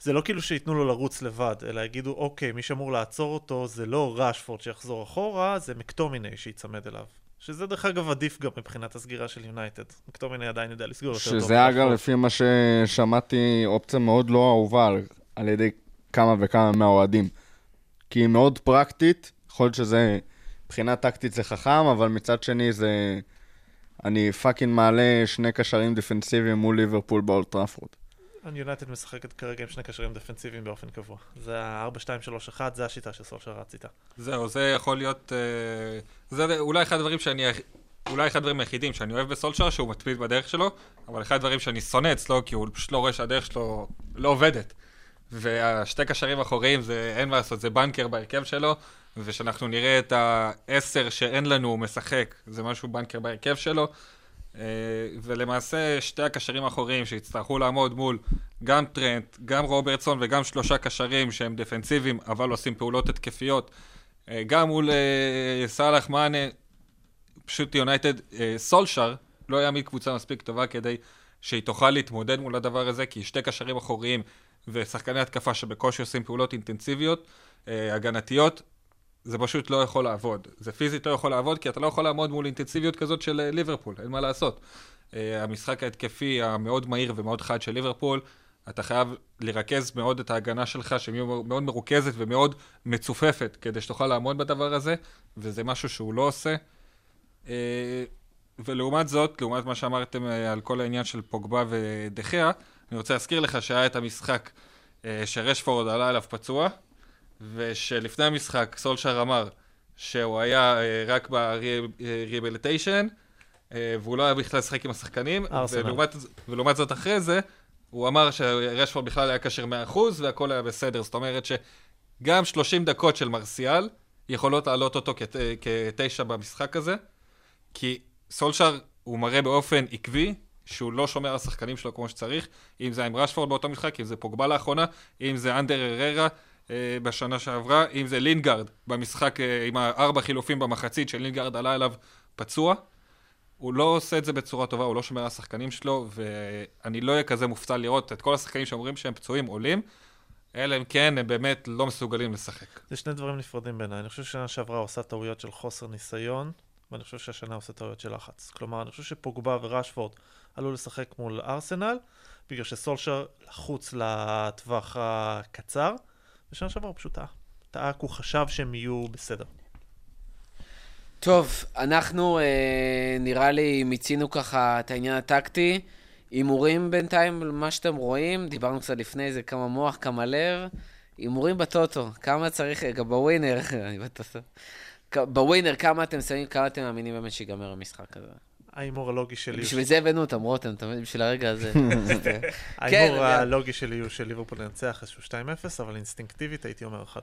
זה לא כאילו שייתנו לו לרוץ לבד, אלא יגידו, אוקיי, מי שאמור לעצור אותו זה לא ראשפורד שיחזור אחורה, זה מקטומיני שיצמד אליו. שזה דרך אגב עדיף גם מבחינת הסגירה של יונייטד. מקטומיני עדיין יודע לסגור יותר טוב. שזה אגב. לפי מה ששמעתי, אופציה מאוד לא אהובה על ידי כמה וכמה מהאוהדים. כי היא מאוד פרקטית, יכול להיות שזה, מבחינה טקטית זה חכם, אבל מצד שני זה... אני fucking מעלה שני קשרים דפנסיביים מול ליברפול באולד טראפורד. יונייטד משחקת כרגע עם שני קשרים דפנסיביים באופן קבוע. זה ה-4-2-3-1, זה השיטה של סולשר רץ איתה. זהו, זה יכול להיות... אה, זה אולי אחד הדברים שאני... אולי אחד הדברים היחידים שאני אוהב בסולשר, שהוא מתמיד בדרך שלו, אבל אחד הדברים שאני שונא אצלו, כי הוא פשוט לא רואה שהדרך שלו לא עובדת. והשתי קשרים אחוריים, זה אין מה לעשות, זה בנקר בהרכב שלו, ושאנחנו נראה את העשר שאין לנו, הוא משחק, זה משהו בנקר בהרכב שלו. אה, ולמעשה שתי הקשרים האחוריים שיצטרכו לעמוד מול גם טרנט, גם רוברטסון וגם שלושה קשרים שהם דפנסיביים אבל עושים פעולות התקפיות, אה, גם מול אה, סאלח מאנה, פשוט יונייטד, סולשר לא יעמיד קבוצה מספיק טובה כדי שהיא תוכל להתמודד מול הדבר הזה, כי שתי קשרים אחוריים ושחקני התקפה שבקושי עושים פעולות אינטנסיביות, אה, הגנתיות, זה פשוט לא יכול לעבוד. זה פיזית לא יכול לעבוד, כי אתה לא יכול לעמוד מול אינטנסיביות כזאת של אה, ליברפול, אין מה לעשות. אה, המשחק ההתקפי המאוד מהיר ומאוד חד של ליברפול, אתה חייב לרכז מאוד את ההגנה שלך, שהיא מאוד מרוכזת ומאוד מצופפת, כדי שתוכל לעמוד בדבר הזה, וזה משהו שהוא לא עושה. אה, ולעומת זאת, לעומת מה שאמרתם אה, על כל העניין של פוגבה ודחיה, אני רוצה להזכיר לך שהיה את המשחק אה, שרשפורד עלה אליו פצוע, ושלפני המשחק סולשר אמר שהוא היה אה, רק ב-rehabilitation, והוא לא היה בכלל לשחק עם השחקנים. ולעומת, ולעומת זאת אחרי זה, הוא אמר שרשפורד בכלל היה כשר 100% והכל היה בסדר, זאת אומרת שגם 30 דקות של מרסיאל יכולות להעלות אותו כת, כתשע במשחק הזה, כי סולשר הוא מראה באופן עקבי שהוא לא שומר על השחקנים שלו כמו שצריך, אם זה עם רשפורד באותו משחק, אם זה פוגבה לאחרונה, אם זה אנדר הררה אה, בשנה שעברה, אם זה לינגארד במשחק אה, עם הארבע חילופים במחצית שלינגארד עלה אליו פצוע. הוא לא עושה את זה בצורה טובה, הוא לא שומר על השחקנים שלו, ואני לא אהיה כזה מופתע לראות את כל השחקנים שאומרים שהם פצועים עולים, אלא אם כן הם באמת לא מסוגלים לשחק. זה שני דברים נפרדים בעיניי. אני חושב ששנה שעברה הוא עושה טעויות של חוסר ניסיון, ואני חושב שהשנה הוא עושה טעויות של לחץ. כלומר, אני חושב שפוגבה וראשפורד עלו לשחק מול ארסנל, בגלל שסולשר לחוץ לטווח הקצר, ושנה שעברה הוא פשוט טעה. כי הוא חשב שהם יהיו בסדר. טוב, אנחנו אה, נראה לי מיצינו ככה את העניין הטקטי. הימורים בינתיים, מה שאתם רואים, דיברנו קצת לפני זה, כמה מוח, כמה לב. הימורים בטוטו, כמה צריך, גם בווינר, אני בטוטו. בווינר, כמה אתם שמים, כמה אתם מאמינים באמת שיגמר המשחק הזה? ההימור הלוגי שלי. בשביל זה הבאנו אותם, רותם, אתה מבין? בשביל הרגע הזה. כן, ההימור אני- הלוגי שלי הוא של ליברפול לנצח איזשהו 2-0, אבל אינסטינקטיבית הייתי אומר 1-1.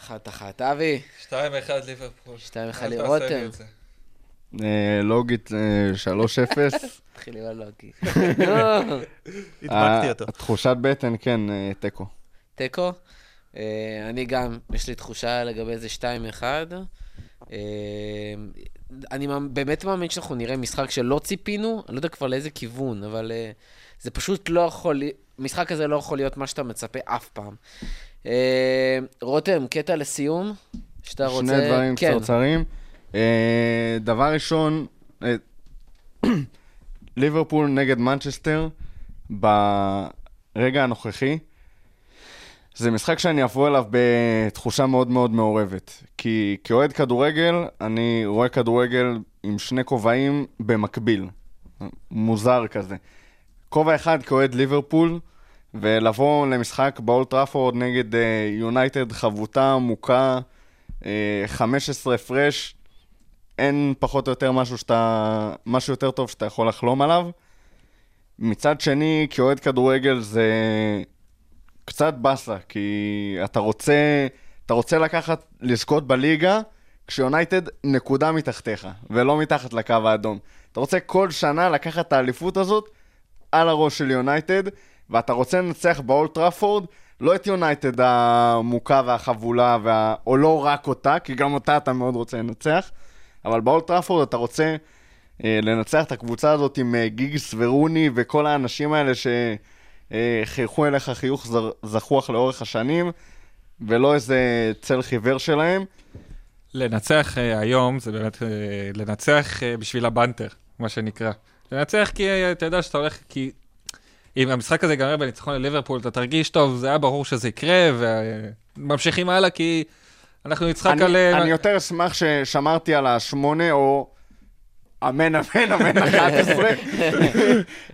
אחת אחת. אבי, 2-1 ליברפול. שתיים אחד אל תעשה לרותם. אה, לוגית אה, 3-0. התחיל עם הלוגי. הדבקתי אותו. התחושת בטן, כן, אה, תיקו. תיקו. אה, אני גם, יש לי תחושה לגבי זה 2-1. אה, אני באמת מאמין שאנחנו נראה משחק שלא ציפינו, אני לא יודע כבר לאיזה כיוון, אבל אה, זה פשוט לא יכול, המשחק הזה לא יכול להיות מה שאתה מצפה אף פעם. אה, רותם, קטע לסיום, שאתה רוצה... שני דברים כן, קצרצרים. דבר ראשון, ליברפול נגד מנצ'סטר ברגע הנוכחי. זה משחק שאני אבוא אליו בתחושה מאוד מאוד מעורבת. כי כאוהד כדורגל, אני רואה כדורגל עם שני כובעים במקביל. מוזר כזה. כובע אחד כאוהד ליברפול, ולבוא למשחק באולד טראפורד נגד אה, יונייטד חבוטה, עמוקה, אה, 15 הפרש, אין פחות או יותר משהו שאתה, משהו יותר טוב שאתה יכול לחלום עליו. מצד שני, כאוהד כדורגל זה קצת באסה, כי אתה רוצה, אתה רוצה לקחת, לזכות בליגה, כשיונייטד נקודה מתחתיך, ולא מתחת לקו האדום. אתה רוצה כל שנה לקחת את האליפות הזאת על הראש של יונייטד, ואתה רוצה לנצח באולד טראפורד, לא את יונייטד המוכה והחבולה, וה... או לא רק אותה, כי גם אותה אתה מאוד רוצה לנצח, אבל באולד טראפורד אתה רוצה אה, לנצח את הקבוצה הזאת עם אה, גיגס ורוני וכל האנשים האלה אה, חייכו אליך חיוך זחוח לאורך השנים, ולא איזה צל חיוור שלהם. לנצח אה, היום זה באמת אה, לנצח אה, בשביל הבנטר, מה שנקרא. לנצח כי אה, אתה יודע שאתה הולך, כי אם המשחק הזה ייגמר בניצחון לליברפול, אתה תרגיש טוב, זה היה ברור שזה יקרה, וממשיכים הלאה כי אנחנו נצחק אני, על... אה, אני יותר אשמח ששמרתי על השמונה, או אמן, אמן, אמן, 11,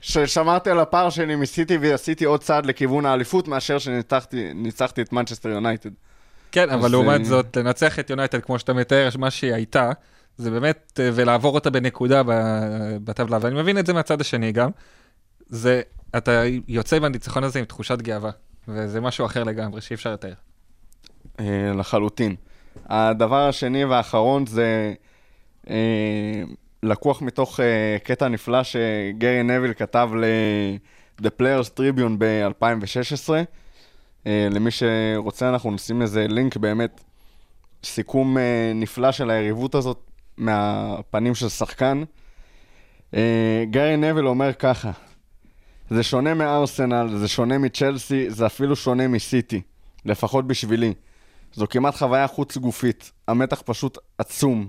ששמרתי על הפער שלי מסיטי ועשיתי עוד צעד לכיוון האליפות, מאשר שניצחתי ניצחתי את מנצ'סטר יונייטד. כן, אבל לעומת אה, זאת, לנצח את יונייטד, כמו שאתה מתאר, מה שהיא הייתה, זה באמת, אה, ולעבור אותה בנקודה ב- בטבלה, ואני מבין את זה מהצד השני גם, זה, אתה יוצא מהניצחון הזה עם תחושת גאווה, וזה משהו אחר לגמרי, שאי אפשר לתאר. אה, לחלוטין. הדבר השני והאחרון זה אה, לקוח מתוך אה, קטע נפלא שגרי נביל כתב ל-The Players Tribune ב-2016. אה, למי שרוצה, אנחנו נשים לזה לינק, באמת סיכום אה, נפלא של היריבות הזאת מהפנים של שחקן. אה, גרי נביל אומר ככה, זה שונה מארסנל, זה שונה מצ'לסי, זה אפילו שונה מסיטי, לפחות בשבילי. זו כמעט חוויה חוץ גופית, המתח פשוט עצום.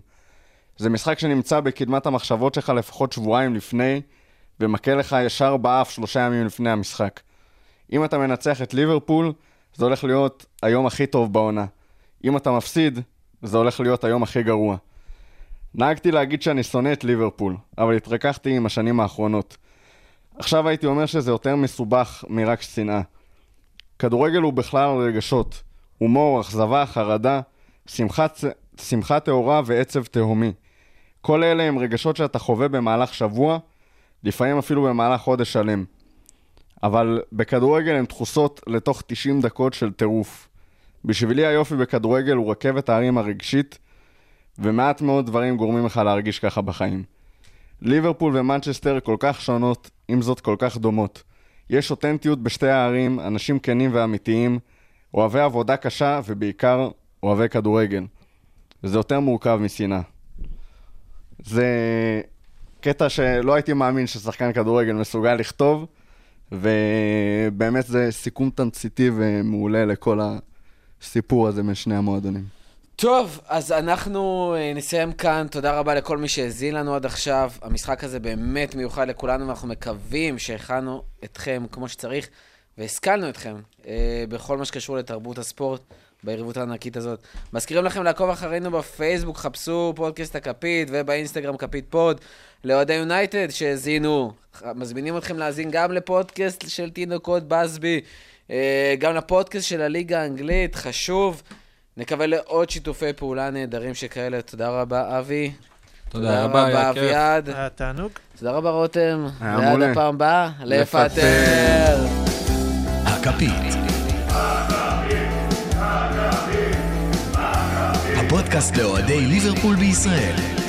זה משחק שנמצא בקדמת המחשבות שלך לפחות שבועיים לפני, ומכה לך ישר באף שלושה ימים לפני המשחק. אם אתה מנצח את ליברפול, זה הולך להיות היום הכי טוב בעונה. אם אתה מפסיד, זה הולך להיות היום הכי גרוע. נהגתי להגיד שאני שונא את ליברפול, אבל התרככתי עם השנים האחרונות. עכשיו הייתי אומר שזה יותר מסובך מרק שנאה. כדורגל הוא בכלל רגשות. הומור, אכזבה, חרדה, שמחה, שמחה טהורה ועצב תהומי. כל אלה הם רגשות שאתה חווה במהלך שבוע, לפעמים אפילו במהלך חודש שלם. אבל בכדורגל הן דחוסות לתוך 90 דקות של טירוף. בשבילי היופי בכדורגל הוא רכבת ההרים הרגשית, ומעט מאוד דברים גורמים לך להרגיש ככה בחיים. ליברפול ומנצ'סטר כל כך שונות, עם זאת כל כך דומות. יש אותנטיות בשתי הערים, אנשים כנים ואמיתיים, אוהבי עבודה קשה ובעיקר אוהבי כדורגל. וזה יותר מורכב משנאה. זה קטע שלא הייתי מאמין ששחקן כדורגל מסוגל לכתוב, ובאמת זה סיכום תמציתי ומעולה לכל הסיפור הזה בין שני המועדונים. טוב, אז אנחנו אה, נסיים כאן. תודה רבה לכל מי שהאזין לנו עד עכשיו. המשחק הזה באמת מיוחד לכולנו, ואנחנו מקווים שהכנו אתכם כמו שצריך, והשכלנו אתכם אה, בכל מה שקשור לתרבות הספורט, ביריבות הענקית הזאת. מזכירים לכם לעקוב אחרינו בפייסבוק, חפשו פודקאסט הכפית, ובאינסטגרם כפית פוד. לאוהדי יונייטד שהאזינו, מזמינים אתכם להאזין גם לפודקאסט של תינוקות בסבי, אה, גם לפודקאסט של הליגה האנגלית, חשוב. נקווה לעוד שיתופי פעולה נהדרים שכאלה. תודה רבה, אבי. תודה רבה, היה כיף. אביעד. היה תענוג. תודה רבה, רותם. היה ועד מעולה. הפעם הבאה, לפטר. לפטר. הכפית. הפודקאסט לאוהדי ליברפול בישראל.